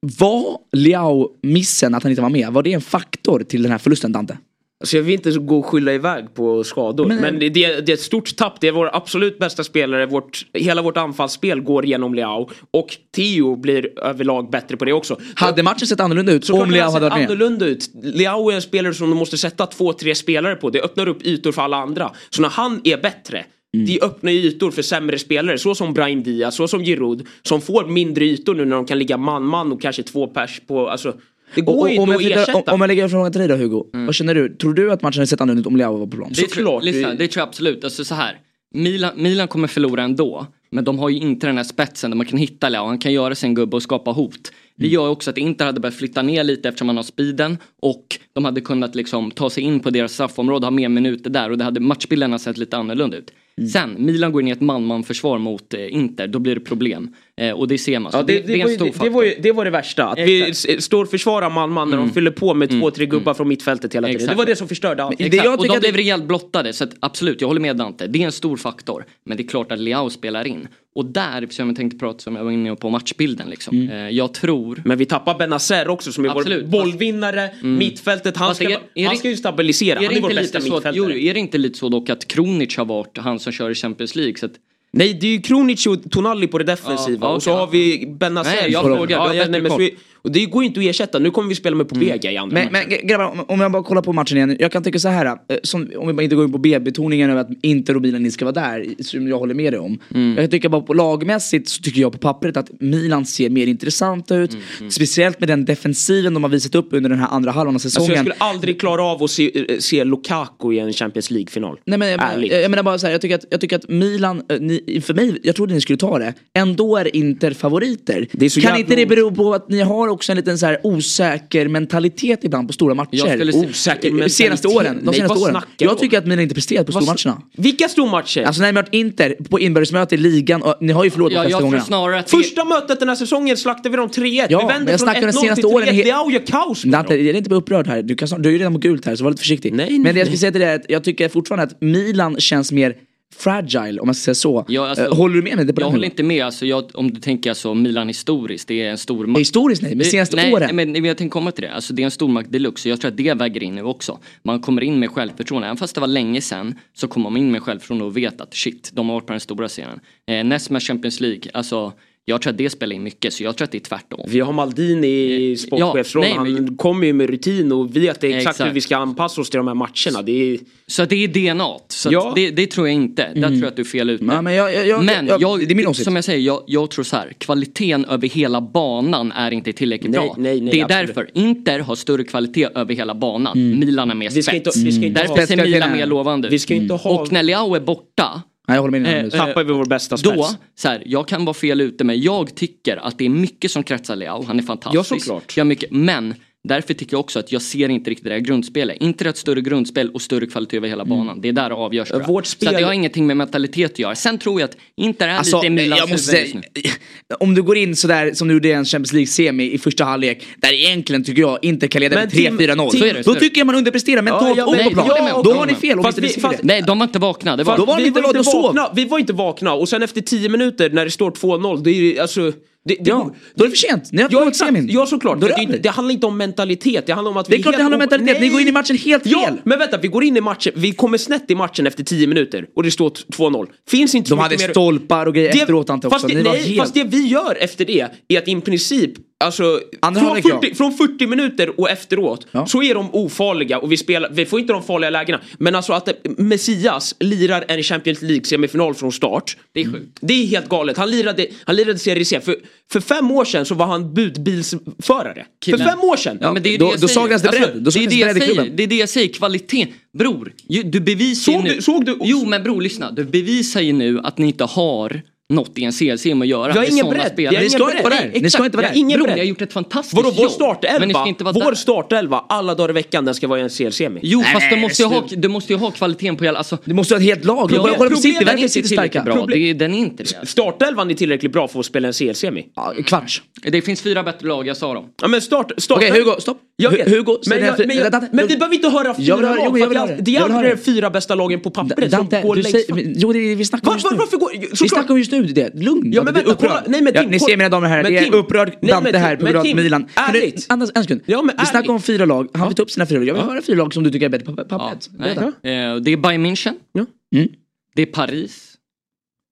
var Leao-missen att han inte var med, var det en faktor till den här förlusten Dante?
Alltså jag vill inte gå och skylla iväg på skador.
Men-
Men, det, det är ett stort tapp. Det är vår absolut bästa spelare. Vårt, hela vårt anfallsspel går genom Leao. Och Theo blir överlag bättre på det också.
Hade matchen sett annorlunda ut
Såklart
om Leao hade varit med?
annorlunda ut. Leao är en spelare som de måste sätta två, tre spelare på. Det öppnar upp ytor för alla andra. Så när han är bättre,
Mm.
det öppnar ju ytor för sämre spelare. Så som Brahim Diaz, så som Giroud. Som får mindre ytor nu när de kan ligga man-man och kanske två pers på... Alltså, det går
Och,
ju
och, om,
inte
jag
att
flyttar, om,
ersätta.
om jag lägger en fråga till dig då Hugo. Vad känner du? Tror du att matchen hade sett annorlunda ut om Leao var på plan?
Det
Såklart.
lyssna,
Det-
det tror jag absolut. Alltså så här. Milan, Milan kommer förlora ändå. Men de har ju inte den här spetsen där man kan hitta Leao. Han kan göra sin gubbe och skapa hot. Det
Mm.
gör också att Inter hade börjat flytta ner lite eftersom man har speeden. Och de hade kunnat liksom ta sig in på deras straffområde, ha mer minuter där. Och det hade matchbilderna sett lite annorlunda ut.
Mm.
Sen, Milan går in i ett man-man försvar mot eh, Inter. Då blir det problem. Eh, och det ser man. Så
Ja, det, det,
är
var
en
ju, det, det, var ju, det var det värsta. Att vi
Exakt.
s- står och försvarar man-man när de fyller på med två, tre gubbar från mittfältet hela tiden.
Exakt.
Det var det som förstörde allt.
det jag
och
tycker
de
att
blev
det-
rejält blottade så att absolut, jag håller med Dante. Det är en stor faktor. Men det är klart att Leao spelar in. Och där, som jag tänkte prata som jag var inne på matchbilden liksom.
Mm.
Eh, jag tror...
Men vi tappar Benazer också som är
Absolut,
vår bollvinnare, mittfältet. Han, ska,
är- är
han
det-
ska ju stabilisera.
Är
Han
det,
är vår
inte
bästa
jo,
mittfältare.
är det inte lite så dock att Kronic har varit han som kör i Champions League? Så att,
Nej, det är ju Kronic och Tonali på det defensiva.
Ja,
och så har vi Benazer.
Nej, jag frågar, du har
ja,
bättre koll.
Och det går ju inte att ersätta. Nu kommer vi spela med Pobega i andra
Men,
matchen.
men grabbar, om- jag bara kollar på matchen igen. Jag kan tycka så här, eh, som, om vi bara inte går in på B-betoningen över att inte ska vara där, som jag håller med dig om.
Mm.
Jag tycker bara på lagmässigt så tycker jag på pappret att Milan ser mer intressanta ut.
Mm,
Speciellt med den defensiven de har visat upp under den här andra halvan av
Alltså
säsongen.
jag skulle aldrig klara av att se, eh, se Lukaku i en Champions League-final.
Nej men jag,
Ärligt.
jag, jag menar bara så här, jag tycker att, jag tycker att Milan, eh, ni, för mig, jag trodde ni skulle ta det. Ändå är Inter favoriter. Kan
jävla
inte det bero på att ni har också en liten så här osäker mentalitet ibland på stora matcher?
Säga-
Osäker
De
mentalitet.
senaste åren. De
Nej,
senaste åren. Jag
om?
tycker att Milan inte presterat på stormatcherna.
Vilka stormatcher?
Alltså när har varit Inter på inbördesmöte i ligan, och ni har ju förlorat
Ja,
de flesta
snarare att
Första mötet den här säsongen slaktade vi dem 3-1.
Ja,
vi
men
vände
jag
från
snackar de
1-0
senaste
till
åren
3-1.
he-
Det är ju kaos med
Dante, jag är inte upprörd här. Du, kan, du är ju redan på gult här så var lite försiktig.
Nej, nej,
Men det jag skulle säga till dig är att jag tycker fortfarande att Milan känns mer fragile om man ska säga så.
Ja, alltså,
Eh, håller du med mig?
Jag håller inte med, alltså, jag, om du tänker alltså Milan historiskt, det är en stor makt.
Historiskt nej, men senaste
nej,
åren.
Men, men jag tänkte komma till det, alltså, det är en stormakt deluxe, jag tror att det väger in nu också. Man kommer in med självförtroende, även fast det var länge sedan så kommer man in med självförtroende och vet att shit, de har varit på den stora scenen. Eh, näst med Champions League, alltså jag tror att det spelar in mycket, så jag tror att det är tvärtom.
Vi har Maldini i sportchefsrollen.
Ja, nej, men-
Han kommer ju med rutin och vet exakt,
Exakt.
hur vi ska anpassa oss till de här matcherna. Det är...
Så det är DNA. Så
Ja.
det, det tror jag inte. Där tror jag att du är fel ute.
Ja, men jag- jag-
men
jag-
jag,
det är min åsikt.
som jag säger, jag, jag tror så här. Kvaliteten över hela banan är inte tillräckligt
Nej,
bra.
nej, nej,
det är
absolut.
därför. Inter har större kvalitet över hela banan. Milan är mer
Vi ska
spets.
inte- vi ska inte
därför
ha-
ser Milan
är-
mer lovande ut.
Ha...
Och när Leao är borta
Nej, jag håller med dig.
Eh,
Eh,
tappar vi vår bästa spets.
då, så här, jag kan vara fel ute men jag tycker att det är mycket som kretsar Leao. Han är fantastisk.
Ja, såklart.
Jag mycket, men därför tycker jag också att jag ser inte riktigt det här grundspelet. Inte ett större grundspel och större kvalitet över hela banan. Det är där det avgörs tror jag.
Vårt
Så
spel-
att det har ingenting med mentalitet att göra. Sen tror jag att Inter är
Alltså,
lite i Milans
jag måste
huvud just nu.
om du går in sådär som du gjorde i en Champions League-semi i första halvlek, där egentligen tycker jag inte kan leda med
Tim-
3-4-0.
Tim-
Så är det, så
Då tycker jag man underpresterar mentalt
Ja, ja,
och på plan. Då har ni fel
Fast
inte
vi- fast-.
Nej, de var inte vakna. Det var
Då var de
vi
inte
var inte vakna. Vi var inte vakna och sen efter 10 minuter när det står 2-0, det är ju alltså... Det, det,
Ja, då är det för sent. Ni har
Ja, exakt.
semin.
ja såklart. Det,
det
det handlar inte om mentalitet. Det handlar om att
Det är
vi
klart det handlar om mentalitet. Ni går in i matchen helt
Ja,
fel.
men vänta. Vi går in i matchen. Vi kommer snett i matchen efter 10 minuter och det står 2-0. Finns inte
De hade
mer-
stolpar och grejer
Det-
efteråt Ante
fast
också.
det,
var
nej,
helt...
fast det vi gör efter det är att i princip Alltså, från
halvlek, ja.
40, från 40 minuter och efteråt
Ja.
så är de ofarliga och vi, spelar, vi får inte de farliga lägena. Men alltså att Messias lirar en Champions League semifinal från start.
Det är sjukt.
Det är helt galet. Han lirade, han lirade Serie C. För, för fem år sedan så var han budbilsförare.
Killen.
För fem år sedan!
Ja, men det är
Då-
det
saknas det bredd. Då
det är det
det
jag säger. Det är det jag säger. Kvalitet. Bror, du bevisar
Såg
ju
du-
nu.
såg du-
Jo men bror lyssna. Du bevisar ju nu att ni inte har något i en CLC att göra.
Har
med
ingen bredd. Vi har
Ni
ingen
ska inte
bredd.
vara där. Ni ska inte vara där.
Ingen
Bror, ni har
bredd.
gjort ett fantastiskt
Vadå, vår
jobb.
startelva?
Men ni ska inte vara
Vår
där.
startelva alla dagar i veckan den ska vara i en CL-semi.
Jo
Nej,
fast du måste, ju ha, du måste ju ha kvaliteten på hela... Alltså,
Du måste ha ett helt lag.
Problem-
Kolla på City,
den är
City
tillräckligt
starka.
bra.
Problem-
Det är, den är inte det.
Startelvan är tillräckligt bra för att spela en CL-semi.
Ja, kvarts.
Det finns fyra bättre lag, jag sa dem.
Ja men start... start
Okej, Hugo, stopp.
Jag vet.
Hu- Hugo,
men, jag, men, jag, men vi behöver inte höra fyra
Jag
lag.
jag
det är är
Jag
aldrig de fyra bästa lagen på pappret som går längst
jo, det, vi snackar om just nu.
varför.
Vi snackar om just nu det. Lugn.
Ja, men vänta,
upprörd.
kolla. Nej, men
ja,
Tim,
ni
kolla.
ser mina damer och herrar, det är
Tim-
upprörd
Nej, men
Dante här på
men
grund av
Tim,
Milan. Kan du, andas en sekund.
Ja, men
vi snackar om fyra lag. Han vill ta upp sina fyra lag. Jag vill höra fyra lag som du tycker är bättre på
Ja,
pappret. Berätta.
Eh, Det är Bayern München.
Ja.
Mm.
Det är Paris.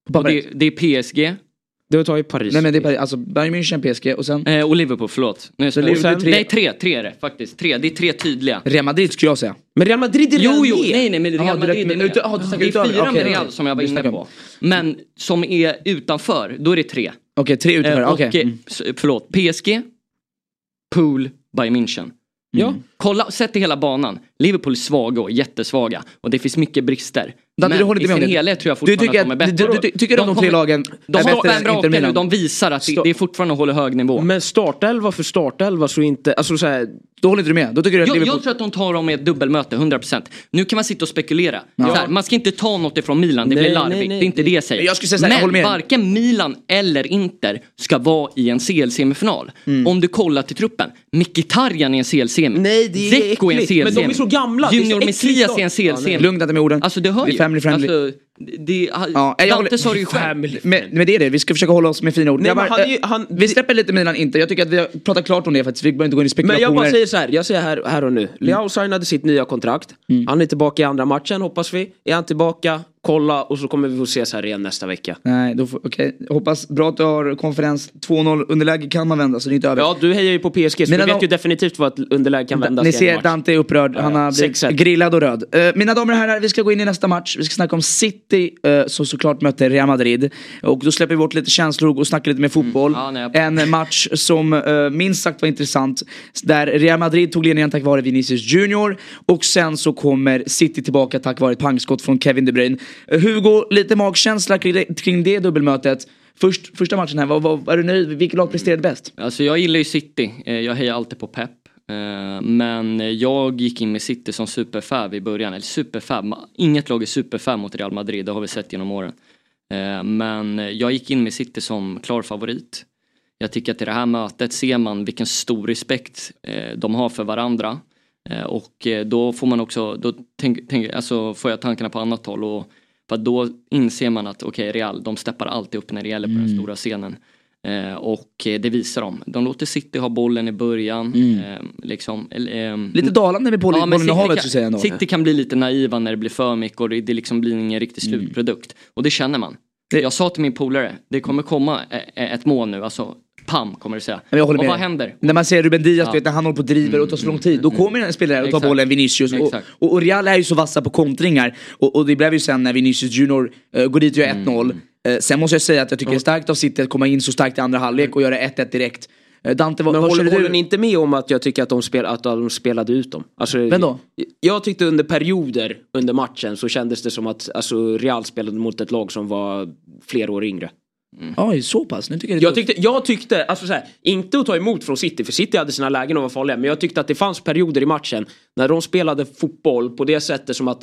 Det, det är PSG.
Du tar ju Paris.
Nej men det är bara- alltså Bayern München, PSG och sen
Eh, och Liverpool, förlåt. Jag
Så Liverpool är tre.
Nej, tre. Tre är det faktiskt. Tre. Det är tre tydliga.
Real Madrid skulle jag säga.
Men Real Madrid är redan
Jo, jo, nej, nej, men Real
Jaha,
Madrid är med.
du snackar
Det är fyra
Okej,
med. Real som jag var inne på. Men som är utanför, då är det tre.
Okej, tre utanför.
Eh,
Okej.
eh,
Mm.
förlåt, PSG, Pool, Bayern München.
Ja.
Kolla, sätt i hela banan. Liverpool är svaga och jättesvaga. Och det finns mycket brister.
Dante, du håller
i
med
sin helhet tror jag
Du
fortfarande
tycker
att de är bättre.
du- du- du tycker att de tre lagen
De
är bättre än Inter Milan?
de visar att det, det är fortfarande håller hög nivå.
Men startelva för startelva så inte... Alltså så här,
Då håller inte du med? Då tycker du att
Jag,
Liverpool...
jag tror att de tar dem i ett dubbelmöte, 100%. Nu kan man sitta och spekulera. Så här, man ska inte ta något ifrån Milan, det
Nej,
blir
nej,
larvigt.
nej.
Det är inte det jag säger.
Jag säga här, jag
Men
med.
varken Milan eller Inter ska vara i en CL-semifinal.
Mm.
Om du kollar till truppen. Mkhitaryan i en CL-semi.
Nej, det är
Zeko i en. CL-semi.
Men de är så gamla, är
Junior Messias i en CL-semi.
Lugn Dante med orden.
Alltså hör
Det är
ju.
Family friendly.
Alltså, det,
Ja, jag
Dante sa det ju själv.
Men, men det är det, vi ska försöka hålla oss med fina ord.
Nej, men han
eh,
han-
vi släpper lite Milan inte, jag tycker att vi har pratat klart om det faktiskt. Vi behöver inte gå in i
Men
spekulationer.
jag bara säger så här, jag säger här, här och nu.
Mm.
Leao signade sitt nya kontrakt. Han är tillbaka i andra matchen hoppas vi. Är han tillbaka, kolla och så kommer vi få ses här igen nästa vecka.
Nej, då får, okej. Hoppas bra att du har konferens 2-0 underläge kan man vända så det är inte över.
Ja, du hejar ju på PSG så
Mina
du vet ju definitivt vad ett underläge kan vändas
Ni ser. Dante är upprörd, han har blivit
6-1.
grillad och röd. Eh, mina damer och herrar, vi ska gå in i nästa match. Vi ska snacka om City uh, som såklart möter Real Madrid. Och då släpper vi bort lite känslor och snackar lite mer fotboll.
Ja, nej,
en match som uh, minst sagt var intressant. Där Real Madrid tog ledningen tack vare Vinicius Junior. Och sen så kommer City tillbaka tack vare ett pangskott från Kevin De Bruyne. Hugo, lite magkänsla kring det, kring det dubbelmötet. Först, första matchen här, vad, vad, är du nöjd? Vilket lag presterade bäst?
Alltså jag gillar ju City, eh, jag hejar alltid på Pep. Eh, men jag gick in med City som superfab i början, eller superfab, inget lag är superfab mot Real Madrid, det har vi sett genom åren. Eh, men jag gick in med City som klar favorit. Jag tycker att i det här mötet ser man vilken stor respekt de har för varandra. Och då får man också, då tänk, tänk, alltså får jag tankarna på annat håll och för då inser man att okej Real, de steppar alltid upp när det gäller på den stora scenen. Eh, och eh, det visar de. De låter City ha bollen i början. Eh, liksom, ehm,
Lite dalande med boll,
Ja,
bollen i havet så säger jag ändå.
City kan bli lite naiva när det blir för mycket och det, det liksom blir ingen riktig slutprodukt. Och det känner man. Jag sa till min polare, det kommer komma e- e- ett mål nu, alltså pam kommer det säga.
Men jag håller
och
med
vad
dig.
händer?
När man ser Ruben Diaz,
Ja.
du vet, när han håller på och driver och tar så lång tid, då kommer en spelare och tar
Exakt.
bollen, Vinicius. Och, och, och Real är ju så vassa på kontringar. Och, och det blev ju sen när Vinicius Junior eh, går dit och gör 1-0. Eh, sen måste jag säga att jag tycker det är starkt av City att komma in så starkt i andra halvlek och göra 1-1 direkt. Eh, Dante, vad,
Men
vad
håller,
känner
håller
du?
ni inte med om att jag tycker att de, spel, att de spelade ut dem? Alltså,
Vem då?
Jag tyckte under perioder under matchen så kändes det som att alltså, Real spelade mot ett lag som var flera år yngre.
Oj, så pass? Nu tycker jag det
Jag tyckte, jag tyckte alltså så här, inte att ta emot från City, för City hade sina lägen och var farliga, men jag tyckte att det fanns perioder i matchen när de spelade fotboll på det sättet som att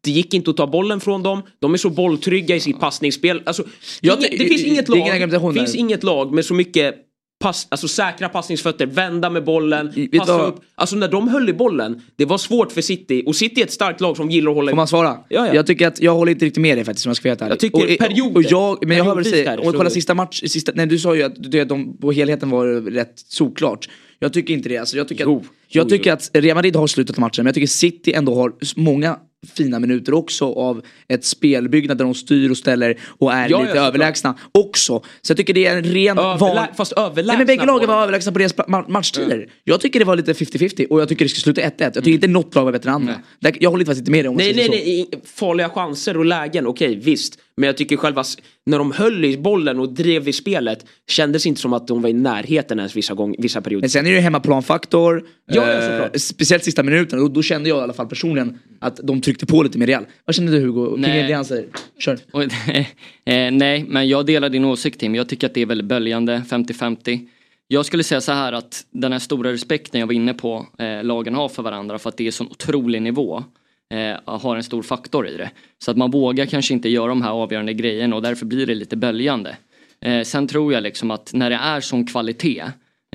det gick inte att ta bollen från dem, de är så bolltrygga i sitt passningsspel. Alltså,
Jag
inget, det finns inget lag, finns inget lag med så mycket pass, alltså säkra passningsfötter, vända med bollen,
du
passa upp. Alltså när de höll i bollen, det var svårt för City. Och City är ett starkt lag som gillar att hålla i
Får man svara?
Ja, ja.
Jag tycker att jag håller inte riktigt med dig faktiskt om jag ska vara helt ärlig.
Jag tycker
och,
perioder.
Och jag, men jag hör
där,
Om vi kollar sista match, sista, nej du sa ju att att de på helheten var rätt solklart. Jag tycker inte det. Alltså, jag tycker,
Jo,
att, jag
jo,
tycker
jo.
att Real Madrid har slutat matchen, men jag tycker City ändå har många fina minuter också av ett spelbyggnad där de styr och ställer och är
Ja,
lite överlägsna också. Så jag tycker det är en ren
Överlä-
van...
fast överlägsna
Nej, men bägge lagen
var
överlägsna på deras ma- matchtider. Jag tycker det var lite 50-50 och jag tycker det ska sluta 1-1. Jag tycker inte något lag var bättre än andra. Där- Jag håller faktiskt inte med dig om
Nej, nej,
så.
nej, farliga chanser och lägen, okej visst. Men jag tycker själva, när de höll i bollen och drev i spelet, kändes inte som att de var i närheten ens vissa, gång, vissa perioder.
Men sen är det ju hemmaplanfaktor.
Ja,
eh, speciellt sista minuten. Och då kände jag i alla fall personligen att de tryckte på lite mer Real. Vad känner du Hugo? Kring
Nej.
det han säger? Kör.
Och, eh, nej, men jag delar din åsikt Tim. Jag tycker att det är väldigt böljande, 50-50. Jag skulle säga så här att den här stora respekten jag var inne på, eh, lagen har för varandra för att det är sån otrolig nivå. Eh, har en stor faktor i det. Så att man vågar kanske inte göra de här avgörande grejerna och därför blir det lite böljande. Eh, sen tror jag liksom att när det är sån kvalitet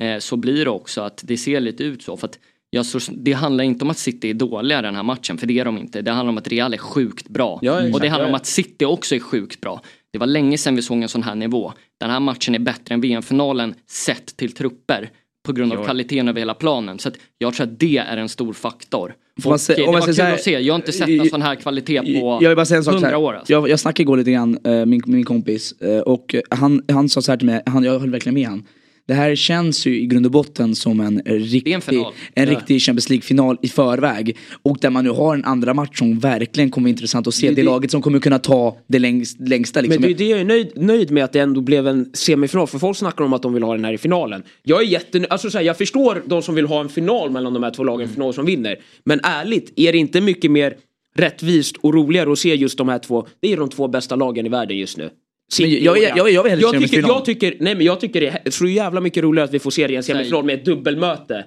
eh, så blir det också att det ser lite ut så. För att jag så, det handlar inte om att City är dåliga den här matchen, för det är de inte. Det handlar om att Real är sjukt bra.
Ja,
och det handlar om att City också är sjukt bra. Det var länge sedan vi såg en sån här nivå. Den här matchen är bättre än VM-finalen sett till trupper på grund av kvaliteten över hela planen. Så att jag tror att det är en stor faktor.
Man se-
det var kul
här-
att se. Jag har inte sett en sån här kvalitet på
jag vill bara säga en sak så
hundra
här.
år. Alltså.
Jag, jag snackade igår lite grann, eh, min, min kompis, eh, och han, han sa så här till mig, han, jag höll verkligen med han. Det här känns ju i grund och botten som en riktig, en
final.
riktig Champions League-final i förväg. Och där man nu har en andra match som verkligen kommer vara intressant att se. Det,
Det- det-
laget som kommer kunna ta det längst, längsta. Liksom.
Men det är det jag är nöjd, nöjd med att det ändå blev en semifinal. För folk snackar om att de vill ha den här i finalen. Jag är jätte, alltså så här, jag förstår de som vill ha en final mellan de här två lagen, final som vinner. Men ärligt, är det inte mycket mer rättvist och roligare att se just de här två? Det är de två bästa lagen i världen just nu. City
Men jag- jag- jag- jag vill
jag tycker, jag tycker, nej men jag tycker det är så jävla mycket roligare att vi får se det i en semifinal med ett dubbelmöte.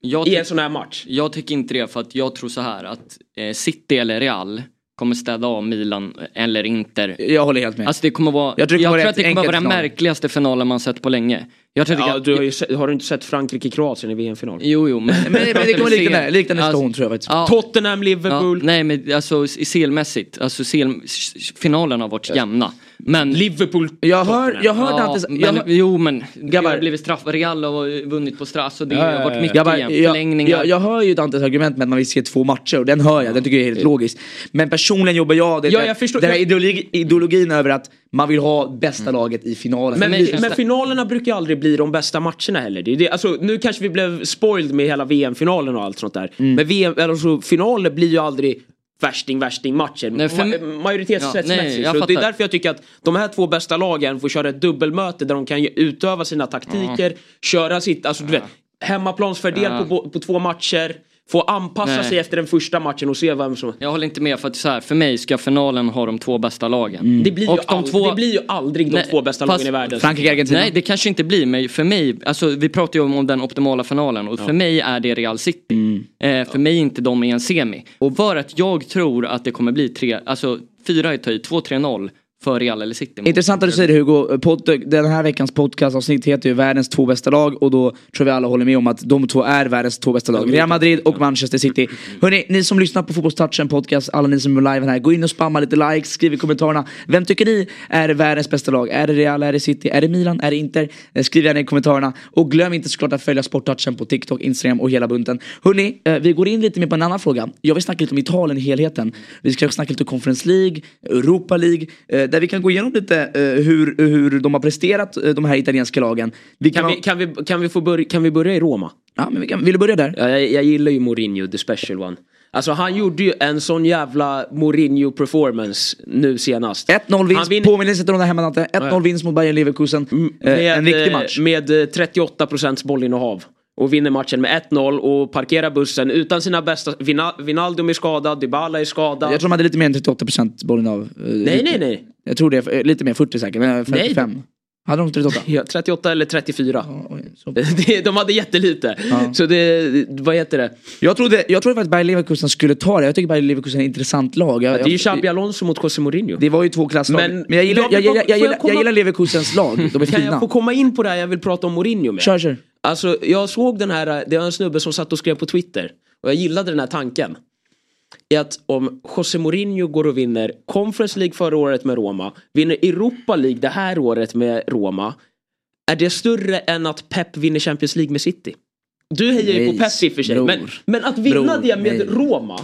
Jag,
I en sån här match.
jag tycker inte det för att jag tror så här att eh, City eller Real kommer städa av Milan eller Inter.
Jag håller helt med.
Alltså det kommer vara,
Jag
jag
tror det
tror, att det kommer vara den märkligaste finalen man sett på länge. Jag det
Ja, du har, ju sett, har du inte sett Frankrike-Kroatien i VM-final?
Jo, jo, men...
men, men det kommer likna det, likna nästa
Alltså,
tror jag faktiskt.
Ja,
Tottenham,
ja,
Liverpool.
nej men alltså i selmässigt, alltså sel, finalen har varit jämna. Men...
Liverpool,
Jag hör, jag hör
Ja, men,
jag hör,
jo men,
Grabbar.
det har blivit straff, Real har vunnit på straff och det
Ja, ja,
har varit
ja.
mycket
Grabbar,
igen,
jag,
förlängningar.
jag, jag hör ju Dantes argument med att man vill se två matcher och den hör jag, den tycker jag är helt logiskt. Men personligen jobbar jag det,
Ja,
det-
jag förstår-
den här
jag-
ideologi, ideologin över att man vill ha bästa laget i finalen.
Men, men
det-
finalerna brukar ju aldrig bli de bästa matcherna heller. Det det, alltså, nu kanske vi blev spoiled med hela VM-finalen och allt sånt där.
Mm.
Men VM, alltså, finaler blir ju aldrig värsting, värsting matcher.
Nej,
Ma- majoritetsrättsmässigt.
Ja,
det är därför jag tycker att de här två bästa lagen får köra ett dubbelmöte där de kan utöva sina taktiker, köra sitt, alltså du vet, hemmaplansfördel
Ja.
på, på två matcher. Få anpassa
Nej.
sig efter den första matchen och se vem som...
Jag håller inte med för att så här, för mig ska finalen ha de två bästa lagen.
Det blir, ju
Och de
ald-
två-
det blir ju aldrig de
Nej,
två bästa
fast-
lagen i världen.
Frankrike, Argentina.
Nej det kanske inte blir men för mig, alltså vi pratar ju om, om den optimala finalen och för mig är det Real City. Eh, för mig är inte de i en semi. Och för att jag tror att det kommer bli tre, alltså fyra är höjd, 2-3-0 för Real eller City.
Intressant att du säger det Hugo. Pod, den här veckans podcastavsnitt heter ju världens två bästa lag och då tror vi alla håller med om att de två är världens två bästa lag. Real Madrid och Manchester City. Hörni, ni som lyssnar på Fotbollstouchen podcast, alla ni som är live här, gå in och spamma lite likes, skriv i kommentarerna. Vem tycker ni är världens bästa lag? Är det Real, är det City, är det Milan, är det Inter? Eh, skriv gärna i kommentarerna. Och glöm inte såklart att följa Sporttouchen på TikTok, Instagram och hela bunten. Hörni, eh, vi går in lite mer på en annan fråga. Jag vill snacka lite om Italien i helheten. Vi ska snacka lite om Conference League, Europa League, eh, där vi kan gå igenom lite eh, hur, hur de har presterat, eh, de här italienska lagen. Vi kan,
Kan vi, kan, vi, kan, vi få börja, kan vi börja i Roma?
ja, men vi kan, vill du börja där?
Ja, Jag, jag gillar ju Mourinho, the special one. Alltså han gjorde ju en sån jävla Mourinho performance nu senast.
1-0
Han
vinst,
vinner-
påminnelse till de där hemmadante. 1-0
Ja.
vinst mot Bayern Leverkusen. Eh,
med,
en viktig
eh,
match.
Med eh, 38% bollinnehav. Och vinner matchen med 1-0 och parkerar bussen utan sina bästa... Vina- Vinaldum är skadad, Dybala är skadad.
Jag tror de hade lite mer än 38% bollen av. eh,
Nej, nej, nej.
Jag tror det, eh, lite mer, 40 säkert, men 55. Hade de 38?
Ja, 38 eller 34.
Ja, oj,
De hade jättelite.
Ja.
Så det, vad heter det?
Jag trodde, jag trodde faktiskt Bayern Leverkusen skulle ta det. Jag tycker Bayern Leverkusen är ett intressant lag. Jag,
Det är ju
jag-
Xabi Alonso mot José Mourinho.
det var ju två klasslag.
Men-
Men, jag, gillar,
Jag
jag, jag, jag,
jag komma-
jag gillar Leverkusens lag. De är
Kan
fina.
jag få komma in på det här jag vill prata om Mourinho med?
Kör, kör.
Alltså jag såg den här, det var en snubbe som satt och skrev på Twitter. Och jag gillade den här tanken. I att om José Mourinho går och vinner Conference League förra året med Roma, vinner Europa League det här året med Roma. Är det större än att Pep vinner Champions League med City? Du hejar ju på Pep i och för sig. Men, men att vinna
Bror,
det med
nej.
Roma.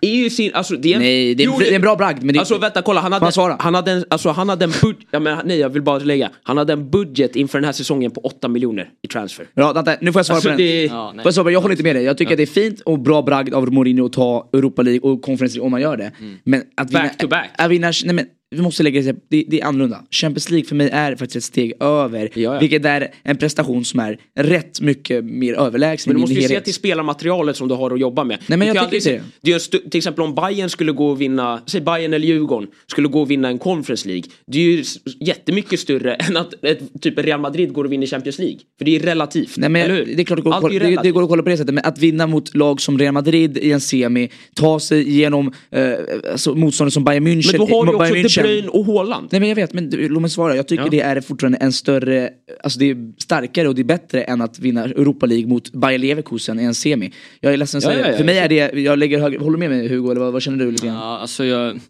Är ju sin, alltså det är en,
Nej, det är,
Jo,
det är en bra bragd. Men det,
Alltså vänta kolla, han hade,
svara?
han hade en, alltså, han hade en budget, ja, men, nej jag vill bara lägga, han hade en budget inför den här säsongen på 8 miljoner i transfer.
Ja, vänta, nu får jag svara
Alltså,
på den.
det-
Ja,
jag, svara jag håller inte med dig. Jag tycker att det är fint och bra bragd av Mourinho att ta Europa League och Conference League om man gör det. Men att vinna,
Back to back.
Att vinna, nej men, vi måste lägga det, det, det är annorlunda. Champions League för mig är faktiskt ett steg över.
Ja, ja.
Vilket är en prestation som är rätt mycket mer överlägsen
Men du måste ju se till spelarmaterialet som du har att jobba med.
Nej, men
Du
jag tycker inte
se- det är till exempel om Bayern skulle gå och vinna, säg Bayern eller Djurgården, skulle gå och vinna en Conference League. Det är ju jättemycket större än att ett, typ Real Madrid går och vinner Champions League. För det är relativt.
Nej, men
eller hur?
det är klart det
är ju
det, det går att kolla på det sättet, men att vinna mot lag som Real Madrid i en semi, ta sig igenom eh, alltså, motståndare som Bayern München.
Men då har
Bayern München.
Bruyne och Haaland.
Nej men jag vet, men du, låt mig svara. Jag tycker
Ja.
det är fortfarande en större, alltså det är starkare och det är bättre än att vinna Europa League mot Bayer Leverkusen i en semi. Jag är ledsen att
Ja,
säga
ja.
För mig är det, jag lägger högre, håller du med mig Hugo eller vad, vad känner du lite grann?
Ja, alltså jag,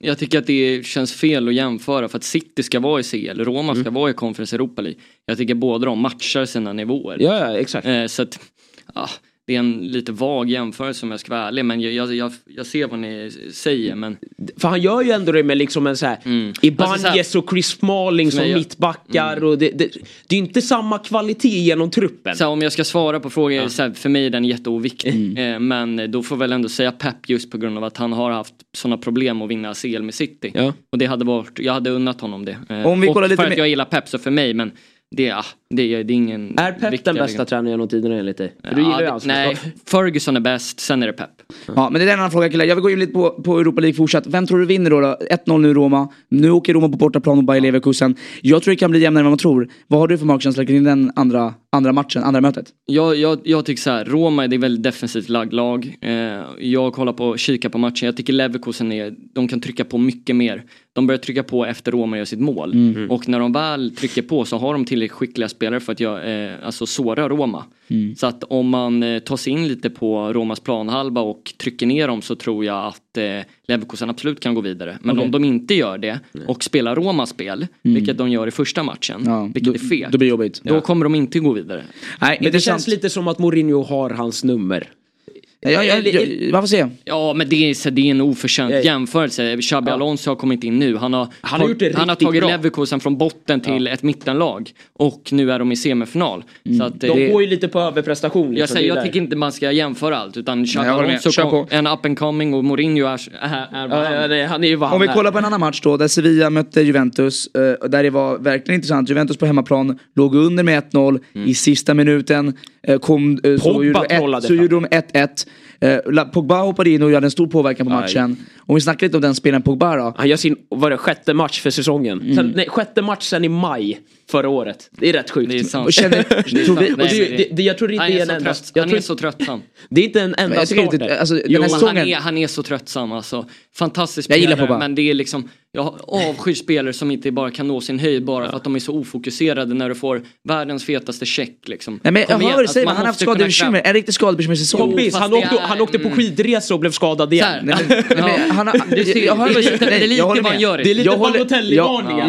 jag tycker att det känns fel att jämföra för att City ska vara i CL, Roma ska vara i Conference Europa League. Jag tycker båda de matchar sina nivåer.
Ja, ja exakt.
Eh, så att, ja, det är en lite vag jämförelse om jag ska vara ärlig men jag, jag, jag, jag ser vad ni säger men
För han gör ju ändå det med liksom en så här
Mm.
Ibanez
Alltså så
och Chris Smalling som
jag-
mittbackar och det, det, det är inte samma kvalitet genom truppen.
så här, om jag ska svara på frågor, så här, för mig är den jätteoviktig.
Mm.
Eh, men då får väl ändå säga Pep just på grund av att han har haft sådana problem att vinna CL med City.
Ja.
Och det hade varit, jag hade unnat honom det. Eh,
Om vi
och
kollar lite
för att jag gillar Pep så för mig men det, ah, det, är- det är ingen
Är Pep den bästa tränaren genom tiderna enligt dig? För du gillar ju hans
Nej, Ferguson är bäst, sen är det Pep.
Ja, men det är en annan fråga killar. Jag vill gå in lite på, på Europa League fortsatt. Vem tror du vinner då? då? 1-0 nu Roma. Nu åker Roma på bortaplan mot Bayer Leverkusen. Jag tror det kan bli jämnare än vad man tror. Vad har du för magkänsla kring den andra, andra matchen, andra mötet?
Jag, jag, jag tycker så här, Roma det är väldigt defensivt lagd lag. Eh, jag kollar på, kikar på matchen, jag tycker Leverkusen är, de kan trycka på mycket mer. De börjar trycka på efter Roma gör sitt mål. Och när de väl trycker på så har de tillräckligt skickliga spelare för att jag, eh, alltså såra Roma. Så att om man eh, tar sig in lite på Romas planhalva och trycker ner dem så tror jag att eh, Leverkusen absolut kan gå vidare. Men
Okej.
om de inte gör det och spelar Romas spel, vilket de gör i första matchen,
Ja,
vilket
då,
är fel.
Då blir jobbigt.
Då kommer de inte gå vidare.
Nej,
Men det känns lite som att Mourinho har hans nummer.
Ja, jag, jag, jag, man får se.
Ja men det är, så det är en oförtjänt
Ja.
jämförelse. Xabi
Ja.
Alonso har kommit in nu. Han har,
Han har gjort det
han har tagit
bra.
Leverkusen från botten till ett mittenlag. Och nu är de i semifinal. Så att,
De
det,
går ju lite på överprestation.
jag,
liksom,
säger,
det är
jag tycker inte man ska jämföra allt. Utan Xabi
jag.
Alonso kom,
på.
en up and coming och Mourinho är, är, är
Ja,
han
ja, nej, han är ju vad
Om
han
vi
är.
kollar på en annan match då, där Sevilla mötte Juventus. eh, Där det var verkligen intressant. Juventus på hemmaplan låg under med 1-0 i sista minuten. eh, Kom, eh, så gjorde de ett- så gjorde de 1-1. Eh, Pogba hoppade in och gjorde en stor påverkan på
Aj.
matchen. Om vi snackar lite om den spelaren Pogba då.
Han gör sin, vad det, sjätte match för säsongen.
Mm.
Sen, nej, sjätte match sen i maj förra året. Det är rätt sjukt.
Det är sant.
Och känner,
Det är
vi,
sant.
Och det, det, det, jag tror inte
han
det
är,
är en
så
enda...
trött, han
tror,
är så tröttsam.
Det är inte en enda starter.
alltså, den
Jo,
här
Han är, han är så tröttsam alltså. Fantastisk
Jag gillar
spelare, men det är liksom Jag avskyr spelare som inte bara kan nå sin höjd bara för att de är så ofokuserade när du får världens fetaste check liksom.
Nej, men jag hör vad du säger, han har haft skadebekymmer. En riktig skadebekymmersäsong.
Kompis, han åkte,
är-
han åkte på
mm.
skidresa och blev skadad igen.
här,
Nej, men, nej, men han har,
Du ser,
jag hör vad du
det är lite- det är vad han gör.
Det är lite Balotelli-varningar.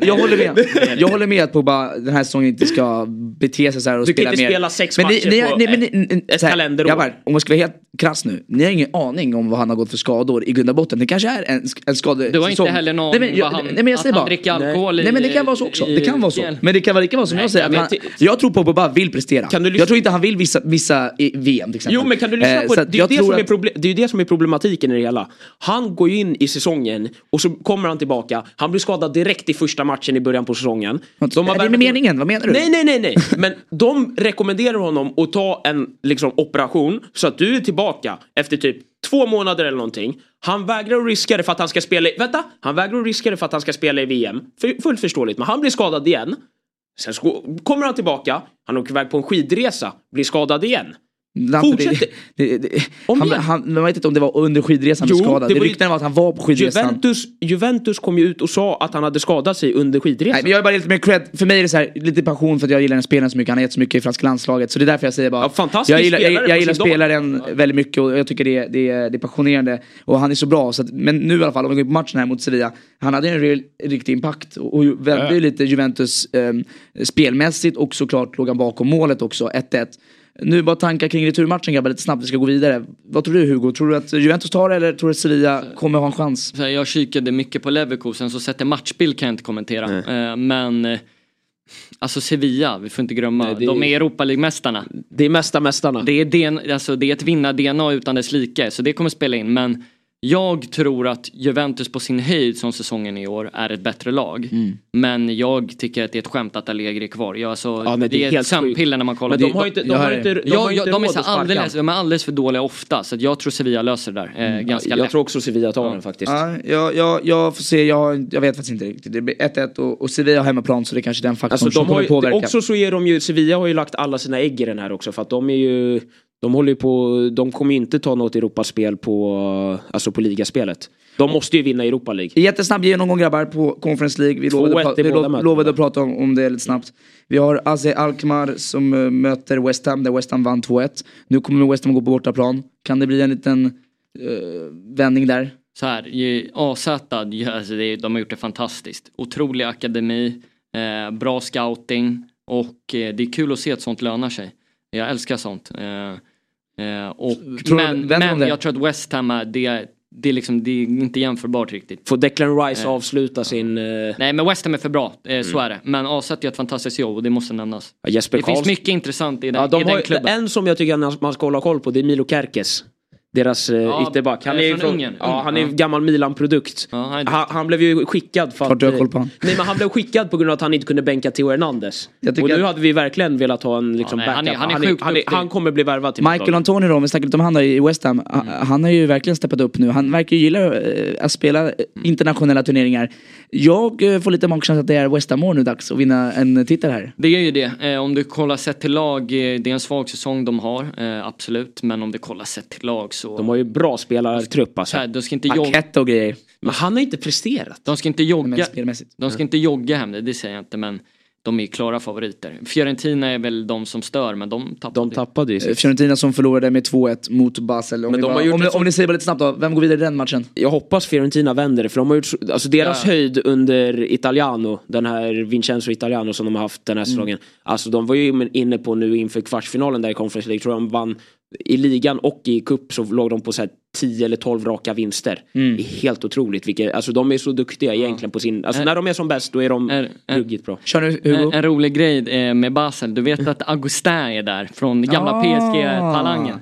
Jag, håller med. jag håller med att Pogba den här säsongen inte ska bete sig så här och
Du kan
spela
inte
mer.
spela sex
men ni,
matcher
ni,
på
ni, men
ett-
ni, ni,
ett
här,
kalenderår.
grabbar, om man ska vara helt krass nu. Ni har ingen aning om vad han har gått för skador i grund och botten. Det kanske är en, en skade
Du har inte heller någon
nej, men, jag,
han,
nej, men jag
att
säger
han
bara.
dricker alkohol i
Nej men det kan vara så också. Det kan vara så. Men det kan vara lika vara som
Nej,
jag säger.
Men
han, jag tror Pogba vill prestera.
Kan du lyssna-
jag tror inte han vill vissa, vissa i VM till exempel.
Jo men kan du lyssna
Eh,
på
så
det? Det är, ju
jag
det,
tror
som är
att-
proble- det är ju det som är problematiken i det hela. Han går ju in i säsongen och så kommer han tillbaka. Han blir skadad direkt i första matchen i början på säsongen.
Är det med meningen? Vad menar du?
Nej, nej, nej, nej. Men de rekommenderar honom att ta en liksom, operation så att du är tillbaka efter typ två månader eller någonting. Han vägrar att riska det för att han ska spela i... Vänta! Han vägrar att riska det för att han ska spela i VM. För, fullt förståeligt. Men han blir skadad igen. Sen kommer han tillbaka. Han åker iväg på en skidresa. Blir skadad igen. Fortsätt.
det, det, det,
Om
han,
igen.
han, man vet inte om det var under skidresan
Jo,
blev skadad.
det
Det ryktena var att han var på skidresan.
Juventus, Juventus kom ju ut och sa att han hade skadat sig under skidresan.
Nej, men jag är bara lite mer cred. För mig är det så här, lite passion för att jag gillar den spelaren så mycket. Han har gett så mycket i franska landslaget. Så det är därför jag säger bara.
Ja, fantastisk
jag gillar, jag,
på
jag gillar
sin dag.
spelaren väldigt mycket och jag tycker det, är- det, är- det är passionerande. Och han är så bra. Så att, men nu i alla fall, om vi går på matchen här mot Sevilla. Han hade en real, riktig impact. Och, och vände ju lite Juventus ehm, spelmässigt och såklart låg han bakom målet också, 1-1. Nu bara tankar kring returmatchen grabbar, lite snabbt, vi ska gå vidare. Vad tror du Hugo? Tror du att Juventus tar det eller tror du att Sevilla kommer ha en chans?
Jag kikade mycket på Leverkusen så sätter matchbild kan jag inte kommentera. Eh, men eh, alltså Sevilla, vi får inte glömma.
Nej, det-
De är Europa League-mästarna.
Det är mesta mästarna.
Det är, den, alltså, det är ett vinnar-DNA utan dess like, så det kommer spela in. Men jag tror att Juventus på sin höjd som säsongen i år är ett bättre lag. Men jag tycker att det är ett skämt att Allegri är kvar. Jag, alltså,
Ja, det
det,
är
är
helt
ett sömnpiller när man kollar
Men de har inte, de
jag
har inte,
det.
de har
Ja, ja,
inte
de, är så
att sparka
alldeles, de är alldeles för dåliga ofta så att jag tror Sevilla löser det där eh, ganska
Jag
lätt.
tror också Sevilla tar den faktiskt.
Ja, jag, jag, jag får se, jag, jag vet faktiskt inte riktigt. Det blir 1-1 och, och Sevilla har hemmaplan så det är kanske är den faktorn
Alltså,
som
de har
kommer påverka.
också så är de ju, Sevilla har ju lagt alla sina ägg i den här också för att de är ju de håller ju på, de kommer ju inte ta något Europaspel på, alltså på ligaspelet. De måste ju vinna Europa League.
Jättesnabb genomgång grabbar på Conference League. Vi
2-1
lovade, vi lo- lovade att prata om, om det lite snabbt. Vi har Aze Alkmaar som eh, möter West Ham där West Ham vann 2-1. Nu kommer West Ham gå på bortaplan. Kan det bli en liten eh, vändning där?
Så här, AZ, alltså det, de har gjort det fantastiskt. Otrolig akademi, eh, bra scouting och eh, det är kul att se att sånt lönar sig. Jag älskar sånt. Eh, och,
Tror
men men jag tror att West Ham är, det, det, är liksom, det är inte jämförbart riktigt.
Får Declan Rice avsluta sin... eh,
Nej men West Ham är för bra, eh, så är det. Men AZ gör ett fantastiskt jobb och det måste nämnas.
ja,
Det finns
Karlsson.
mycket intressant i den,
Ja, de
i den klubben.
en som jag tycker man ska hålla koll på det är Milo Kerkes. Deras eh,
Ja,
ytterback. Han
eh,
är,
från Ungern.
ja, han är
Ja.
gammal Milan-produkt.
Ja, han är
han, han blev ju skickad för eh,
koll på han.
Nej men han blev skickad på grund av att han inte kunde bänka Theo Hernandez. Och nu
att-
hade vi verkligen velat ha en liksom,
Ja, nej, han är-
backup.
han är
han,
sjukt
han,
duktig.
han kommer bli värvad till
Michael Antonio då, om vi snackar lite om han då i West Ham. Han- Han har ju verkligen steppat upp nu. Han verkar ju gilla eh, att spela eh, internationella turneringar. Jag får lite magkänsla att det är West Ham år nu dags att vinna en titel här.
Det är ju det. Om du kollar sett till lag, det är en svag säsong de har, absolut. Men om du kollar sett till lag så...
De har ju bra spelartrupp
så
alltså.
här, de ska inte jogga,
och grejer.
Men han har inte presterat.
de ska inte jogga, de ska inte jogga hem det, det säger jag inte men de är klara favoriter. Fiorentina är väl de som stör men de tappade.
De tappade ju
Eh. Fiorentina som förlorade med 2-1 mot Basel. Om,
Men
ni
de
bara,
har gjort
om, ni,
ett
om ni säger bara lite snabbt då, vem går vidare i den matchen?
Jag hoppas Fiorentina vänder det för de har gjort, så- alltså deras
Ja.
höjd under Italiano, den här Vincenzo Italiano som de har haft den här säsongen. Alltså de var ju inne på nu inför kvartsfinalen där i Conference League, tror jag de vann i ligan och i cup så låg de på så här 10 eller 12 raka vinster.
Mm.
Det är helt otroligt. Vilket, alltså de är så duktiga egentligen på sin... Alltså
Är-
när de är som bäst då är de
är-
ruggigt bra.
Kör nu Hugo.
En, en rolig grej eh, med Basel, du vet att Augustin är där från gamla
Ah.
PSG-talangen.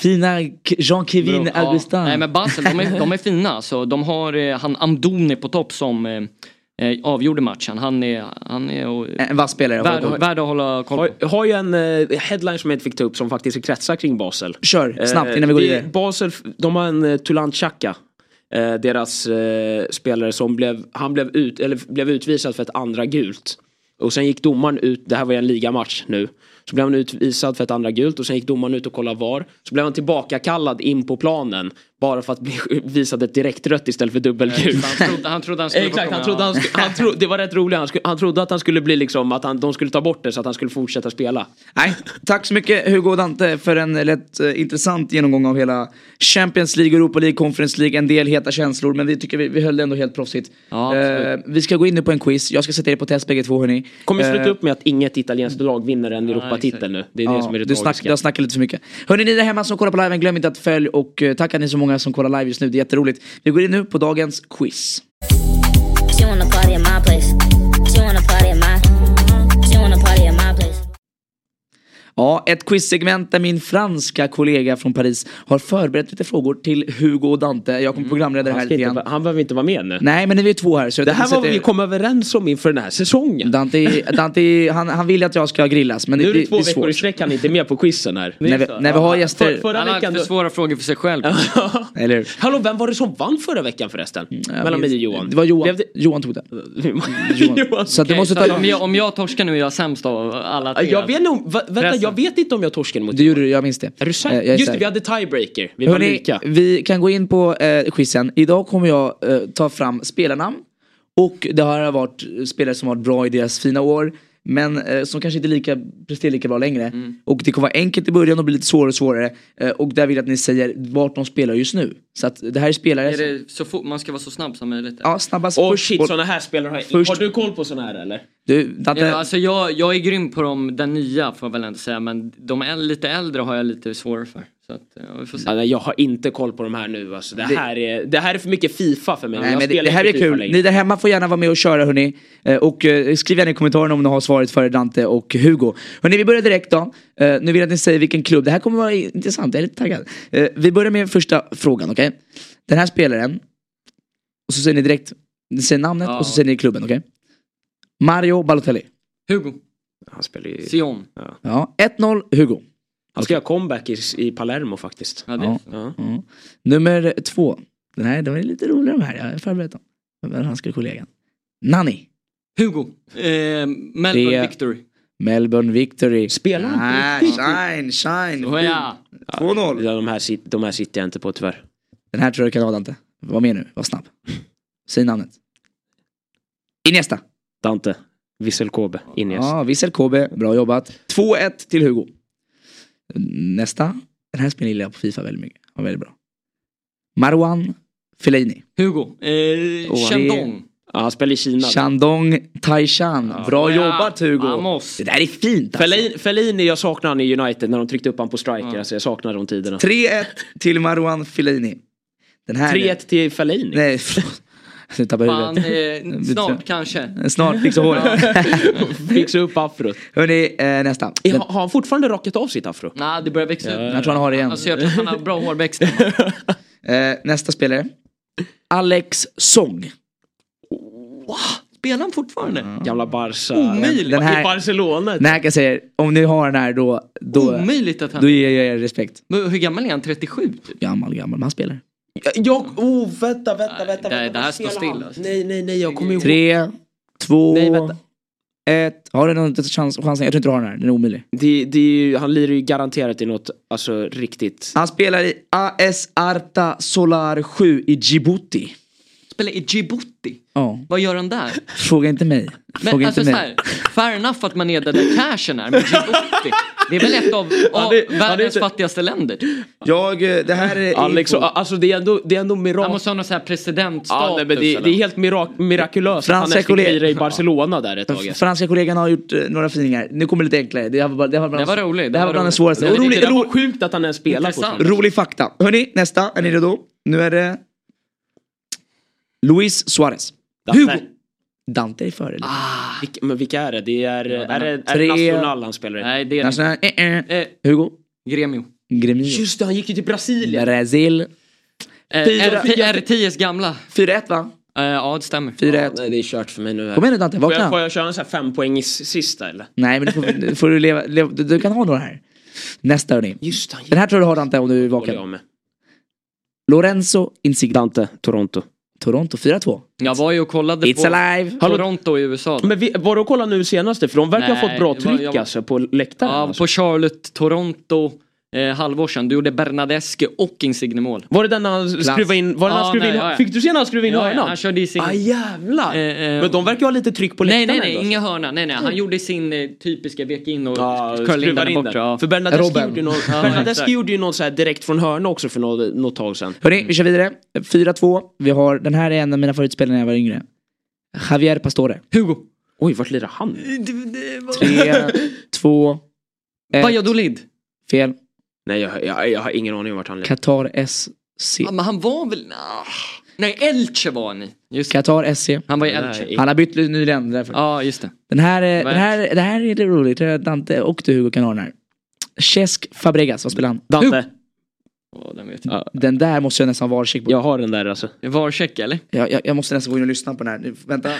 Fina Jean-Kevin. Augustin.
Ja. Nej men Basel, de är, de är fina. Så de har eh, han Amdoni på topp som eh, eh, avgjorde matchen. Han är, han är och,
En vass spelare.
värd, värd att hålla koll på.
Har, har ju en eh, headline som jag inte fick ta upp som faktiskt kretsar kring Basel.
Kör snabbt
Eh,
innan vi går vidare.
Basel, de har en uh, Tulan Chaka. eh, deras eh, spelare som blev, han blev, ut, eller blev utvisad för ett andra gult. Och sen gick domaren ut, det här var ju en ligamatch nu. Så blev han utvisad för ett andra gult och sen gick domaren ut och kollade VAR. Så blev han tillbaka kallad in på planen. Bara för att bli visad ett direkt rött istället för dubbelgult.
Han trodde han, trodde han skulle
Exakt, han trodde, han, sk- han tro, det var rätt roligt. Han, sku, han trodde att han skulle bli liksom, att han, de skulle ta bort det så att han skulle fortsätta spela.
Nej, tack så mycket Hugo och Dante för en lätt eh, intressant genomgång av hela Champions League, Europa League, Conference League, en del heta känslor men vi tycker vi, vi höll det ändå helt proffsigt.
Ja,
Eh, vi ska gå in nu på en quiz, jag ska sätta er på test bägge två hörni.
Kommer sluta
Eh,
upp med att inget italienskt lag vinner en Europatitel nu. Det är det
Ja,
som är det
du, snack,
tragiska.
jag snackar lite för mycket. Hörni ni där hemma som kollar på liven, glöm inte att följ och uh, tack att ni så många många som kollar live just nu, det är jätteroligt. Vi går in nu på dagens quiz.
She wanna party at my place. She wanna party at my.
Ja, ett quizsegment där min franska kollega från Paris har förberett lite frågor till Hugo och Dante. Jag kommer programleda det här lite grann.
han behöver inte vara med nu.
Nej men vi är två här så
Det här var vad vi kom överens om inför den här säsongen.
Dante, Dante han, han vill att jag ska grillas men
Nu
det,
är det
det,
två
det är
veckor i sträck han är inte med på quizen här.
När vi, när vi har gäster,
För, förra
Han har
veckan...
för svåra frågor för sig själv.
eller hur?
hallå, vem var det som vann förra veckan förresten? Mellan mig och Johan.
Det var Johan,
det...
Johan tog det.
Johan.
Så att du måste
så
ta...
om, jag, om jag torskar nu är jag sämst av alla tre.
Jag vet nog, vänta. Jag vet inte om jag torskade mot
Du gjorde det, jag minns det.
Är du
Eh,
säker?
är
Just det, vi hade tiebreaker. Vi var
Hörrni,
lika.
vi kan gå in på eh, quizen. Idag kommer jag eh, ta fram spelarnamn. Och det har varit spelare som varit bra i deras fina år. Men eh, som kanske inte lika, presterar lika bra längre.
Mm.
Och det kommer vara enkelt i början och bli lite svårare och svårare. Eh, och där vill jag att ni säger vart de spelar just nu. Så att det här är spelare
Är det så fort, man ska vara så snabb som möjligt?
Ja, snabbast först.
shit,
Och-
såna här spelare har jag
Först-
Har du koll på såna här eller?
Du, Dante,
Ja, alltså jag, jag är grym på dem, den nya får jag väl inte säga men de är lite äldre har jag lite svårare för. Så att, ja, vi får se.
Ja, nej, jag har inte koll på de här nu alltså. det,
Det-
här är, det här är för mycket Fifa för mig.
Nej, men det, det här är
FIFA
kul.
längre.
Ni där hemma får gärna vara med och köra hörni. Eh, och eh, skriv gärna i kommentarerna om ni har svaret för Dante och Hugo. Hörni, vi börjar direkt då. Eh, nu vill jag att ni säger vilken klubb. Det här kommer vara intressant, jag är lite taggad. Eh, vi börjar med första frågan, okej? Den här spelaren, och så säger ni direkt, ni säger namnet
Ja.
och så säger ni klubben, okej? Mario Balotelli.
Hugo,
Han spelar ju...
Sion.
Ja, 1-0 Hugo.
Han ska göra comeback i, i Palermo faktiskt.
Ja, det
Ja.
Ja.
Ja. Nummer två. Den här, de är lite roliga de här, jag har förberett dem. Men han skulle kollegan. Nani.
Hugo, eh, Melbourne
Det-
Victory.
Melbourne Victory.
Spelar han riktigt?
shine, shine.
Oh, ja.
2-0.
Ja, de, här, de här sitter jag inte på tyvärr.
Den här tror jag kan ha Dante. Var med nu, var snabb. Säg namnet. Iniesta.
Dante. Vissel Kobe. Iniesta.
Ja, Wissel Kobe, bra jobbat. 2-1 till Hugo. Nästa. Den här spelar jag på Fifa väldigt mycket. Var väldigt bra. Marwan Fellaini.
Hugo, eh, Shandong.
Ja, han spelar i Kina.
Shandong Taishan. Bra
Ja,
jobbat Hugo.
vamos.
Det där är fint alltså.
Fellini, Fellini, jag saknar han i United när de tryckte upp han på striker.
Ja.
Alltså, jag saknar de tiderna.
3-1 till Marwan Fellaini. Den här
3-1 till Fellini.
Nej, förlåt. Nu tappade jag
Fan,
huvudet.
eh, snart kanske.
Snart, fixa håret.
Fixa upp afrot.
Hörni, eh, nästa.
Ja, har han fortfarande rakat av sitt afro?
Nej, det börjar växa ut.
Jag tror han har det igen.
Alltså jag tror han har bra hårväxt.
Eh, nästa spelare. Alex Song.
Spelar han fortfarande?
Gamla Barca.
Omöjligt.
Den här-
I Barcelona.
Den här kan jag säga, om ni har den här då, då,
Omöjligt att han...
då ger jag er respekt.
Men Hur gammal är han? 37 typ?
Gammal, gammal, men han spelar.
Jag, oh vänta, vänta,
Nej,
vänta.
det- det här står still, alltså.
Nej, nej, nej, jag kommer ihåg.
Tre, två,
Nej, vänta.
ett. Har du någon chans, chansen? Jag tror inte du har den här, den är omöjlig.
Det, det är ju, han lirar ju garanterat i något, alltså riktigt.
Han spelar i AS Arta Solar 7 i Djibouti.
Spelar i Djibouti.
Ja.
Vad gör han där?
Fråga inte mig.
Men
Fråga
alltså
inte
så
mig.
här, fair enough att man är där, där cashen är, men Djibouti. Det är väl ett av, av
det- ja,
världens
det är-
fattigaste länder.
Jag, eh, det här är
Alex,
info.
alltså det är ändå, det är ändå
Han
mirakel.
måste ha någon sån här presidentstatus.
Ja, nej, men det, det är helt mirak mirakulöst att han
Franska
fick
kollegor-
lira i Barcelona där ett tag.
Franska kollegan har gjort eh, några finingar. Nu kommer det lite enklare. Det, här var, bara- det, här var bland,
Det var roligt,
Det,
det
här var
var
bland det svåraste.
Men
rolig,
Det var sjukt att han ens spelar
rolig fakta. Hörni, nästa. Är ni redo? Nu är det Luis Suarez.
Dante.
Hugo. Dante är före.
Ah,
Vilka, men vilka är det? Det är, är, det, är
Tre-
det Nacional han spelar i?
nej, det är det
National, eh, eh.
Eh,
Hugo.
Gremio.
Gremio.
Just det, han gick ju till Brasilien.
Brasil.
Eh,
Fyra-
R- R10s gamla.
4-1 va?
Eh, ja, det stämmer.
4-1.
Nej, det är kört för mig nu. här.
Kom igen nu Dante,
Får jag, får
vakna.
jag köra en sån här fem poäng sista eller?
Nej men du får, får du leva, leva du, du kan ha några här. Nästa hörni.
Just det,
Den här tror jag du har Dante om du är vaken. Lorenzo Insigne.
Dante, Toronto.
Toronto 4-2.
Jag var ju och kollade
It's
på
alive.
Toronto i USA.
Men vi, var du och kollade nu senaste? För de verkar ha
Nej,
fått bra
det var-
tryck
jag
alltså på läktaren.
Ja,
alltså.
på Charlotte, Toronto, eh, halvår sedan. Du gjorde Bernadeschi och Insigne mål.
Var det den han skruvade in? Var det när han
Ja,
skruvade
nej,
in?
ja, ja.
Fick du se när han skruvade in
Ja, ja,
hörnan?
han körde i sin...
Ah jävlar!
Eh, eh,
Men de verkar ha lite tryck på
Nej,
läktaren
nej, nej,
ändå.
inga hörna. Nej, nej, han gjorde sin eh, typiska vek in och
Ja,
curlade in den
in
borta.
den.
Ja.
För Bernadeschi
Robben.
gjorde, ju någon,
Ja,
Bernadeschi gjorde ju något så här direkt från hörna också för något, något tag sedan.
Hörni, vi kör vidare. 4-2. Vi har, den här är en av mina favoritspelare när jag var yngre. Javier Pastore.
Hugo.
Oj, vart lirar han?
3, 2, 1.
Valladolid.
Fel.
Nej, jag, jag, jag har ingen aning om vart han lirar.
Qatar SC.
Ja, men han var väl... Ah. Nej, Elche var han i. Just.
Qatar SC.
Han var i
Nej.
Elche.
Han har bytt nyligen därför.
Ja, just det.
Den här, är-
Vad
den
är
här, det här är lite roligt. Dante och du Hugo kan ha den här. Cesc Fabregas, vad spelar han?
Dante,
Åh, den vet jag.
Ja.
Den där måste jag nästan vara varskick på.
jag har den där alltså.
Varcheck eller?
Jag, jag, jag måste nästan gå in och lyssna på den här. Nu, vänta.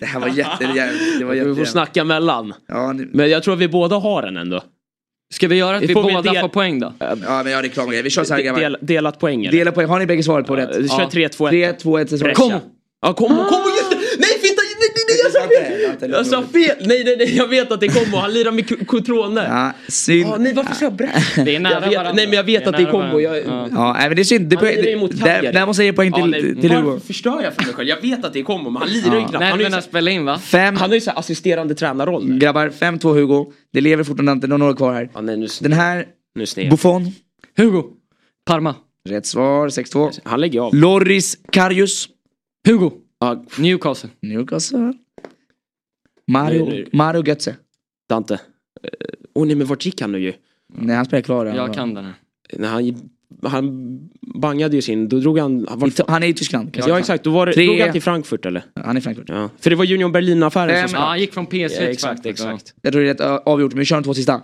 Det här var jätte... Det var
Vi får snacka mellan.
ja, ni,
Men jag tror att vi båda har den ändå.
Ska vi göra att
Vi
vi, båda
del-
får poäng då?
ja, men jag har reklamgrej. Vi kör så här grabbar.
Del, delat poäng eller?
Dela poäng. Har ni bägge svaret på rätt?
Vi kör 3-2-1.
3, 2, 1.
Brescia.
Kom!
Ja, kom, kom just det! Nej, fitta! Nej, nej, nej, jag fel! Jag sa fel! Nej, nej, nej, jag vet att det kommer. Han lirar med Cotrone.
Ja, synd.
Ja, nej, varför sa jag Brescia?
Det är nära
Jag vet- nej, men jag vet
Det
att det är
nära
kombo.
varandra.
Jag-
Ja.
Ja, men det är synd. Det,
Han lirar ju mot
där,
Cagliari.
där måste jag ge poäng till,
Ja, nej,
till Hugo.
Varför förstör jag för mig själv? Jag vet att det är kombo, men han lirar ju knappt. Han har ju
Nerverna
så-
spelar in va?
Fem.
han har ju så assisterande tränarroll. där.
Grabbar, 5-2 Hugo. Det lever fortfarande inte, några kvar här.
Ja, nej, nu,
Den här,
nu.
Buffon.
Hugo. Parma.
Rätt svar, 6-2.
Han lägger av.
Loris Karius.
Hugo.
Ja,
Newcastle.
Newcastle. Mario,
Nu- nu-
Mario Götze.
Dante. Eh, Åh oh, nej, men vart gick han nu ju?
Nej, han spelar klar.
Jag kan den här.
När han, han bangade ju sin, då drog han... Han, var,
Han är i Tyskland.
ja exakt, då var det,
Tre-
drog han till Frankfurt eller?
Han är i Frankfurt.
Ja. För det var Union Berlin-affären
Fem.
som
Ja, han gick från PSG
Ja,
till
exakt, exakt.
Jag tror det är rätt ö, avgjort, men vi kör de två sista.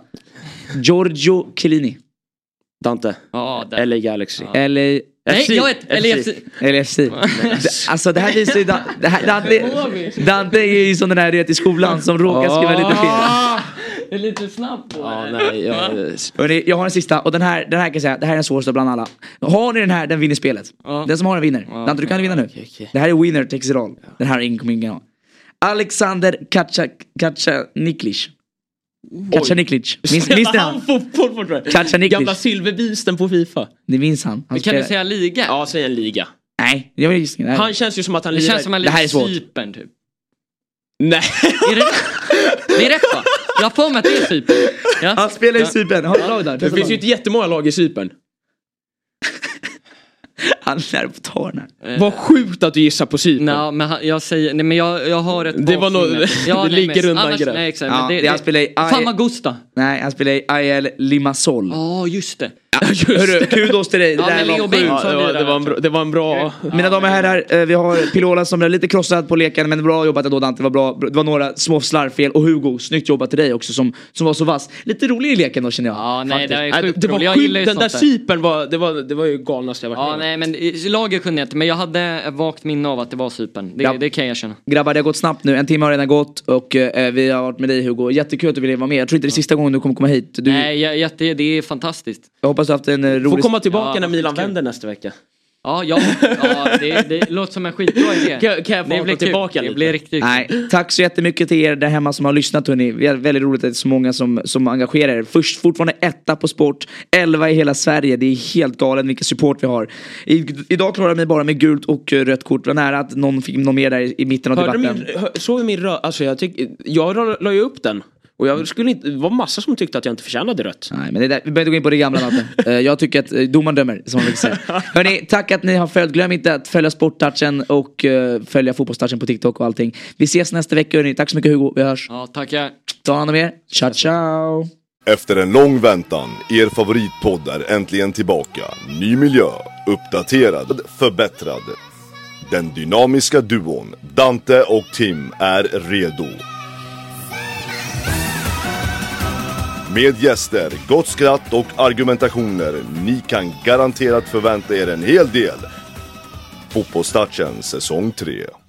Giorgio Chiellini.
Dante.
Ja.
LA Galaxy.
Ja.
Eller
Nej, jag vet! Eller
FC.
FC.
Eller FC. Det- Alltså det här visar ju... Da- Det här, Dante, Dante är ju som den här du vet, i skolan som råkar skriva lite fel.
Det är lite snabbt.
Ja, nej, jag,
Hörrni, jag har en sista och den här, den här kan jag säga, det här är den svåraste bland alla. Har ni den här, den vinner spelet. Den som har den vinner. Dante du kan vinna nu. Det här är winner takes it all. Den här ingen kommer ingen ha. Alexander Kacaniklic. Kacaniklic. Minns minns ni
han
han?
fotboll fortfarande?
Kacaniklic.
Gamla silverbisten på Fifa.
Ni minns han? han
Kan
spelar-
du säga liga?
Ja, säg en liga.
Nej, jag vill. Nej.
Han känns ju som att han
Det
lirar...
känns som
Det är
liten
svårt.
Cypern typ.
Nej.
Är det, det är rätt va? Jag har för mig att det är Cypern. Ja.
Han spelar i. Cypern. Har du lag där?
Det finns ju inte jättemånga lag i Cypern.
Han är på tårna.
Eh,
Vad sjukt att du gissar på Cypern.
Nej, men han- jag säger, nej men jag, jag har ett
Det var nog-
baksinne.
det
nej,
ligger
men
undan
annars-
grej.
Nej exakt.
Ja,
men det,
det han spelar i-
Famagusta.
Nej, han spelar i IL Limassol.
Ja just det.
Hörru, kudos till dig. Det
Ja,
där var
Leo
sjukt.
Bengtsson
Ja, det, var, det, var en bra, det var en bra...
Mina damer och herrar, eh, vi har Pilola som är lite krossad på leken men bra jobbat ändå Dante, det var, bra. det var några små slarvfel och Hugo, snyggt jobbat till dig också som, som var så vass. Lite rolig i leken då känner jag.
Ja nej det är sjukt
det var.
Jag
sjukt. Den där. Cypern var, det var, det var ju galnaste jag varit
Ja
med
nej men laget kunde jag inte men jag hade vagt minne av att det var Cypern. Det,
Ja.
det kan jag erkänna.
Grabbar det har gått snabbt nu, en timme har redan gått och eh, vi har varit med dig Hugo. Jättekul att du ville vara med. Jag tror inte det är sista gången du kommer komma hit. Du,
Nej jag, jätte, det är fantastiskt.
Jag hoppas haft en eh,
Får
rolig...
komma tillbaka
Ja,
när Milan vänder nästa vecka.
Ja, ja, ja det, det låter som en skitbra idé.
Kan- kan jag få
det kul.
tillbaka
Det
lite?
blir riktigt
Nej, tack så jättemycket till er där hemma som har lyssnat hörni. Det är väldigt roligt att det är så många som, som engagerar er. Först, fortfarande etta på sport, elva i hela Sverige. Det är helt galet vilken support vi har. I, idag klarade jag mig bara med gult och rött kort. Det var nära att någon fick någon mer där i, i mitten av
Hörde
debatten.
min, hör, såg du min rö... Alltså jag tyck, jag la ju upp den. Och jag skulle inte, det var massa som tyckte att jag inte förtjänade rött.
Nej, men det där, vi behöver inte gå in på det gamla Natte. Eh, Jag tycker att eh, domaren dömer, som man brukar säga. Hörni, tack att ni har följt. Glöm inte att följa Sporttouchen och eh, följa Fotbollstouchen på TikTok och allting. Vi ses nästa vecka hörni. Tack så mycket Hugo, vi hörs.
Ja, tackar.
Ta hand om er. Ciao ciao!
Efter en lång väntan, er favoritpodd är äntligen tillbaka. Ny miljö, uppdaterad, förbättrad. Den dynamiska duon Dante och Tim är redo. Med gäster, gott skratt och argumentationer. Ni kan garanterat förvänta er en hel del. Fotbollstouchen säsong 3.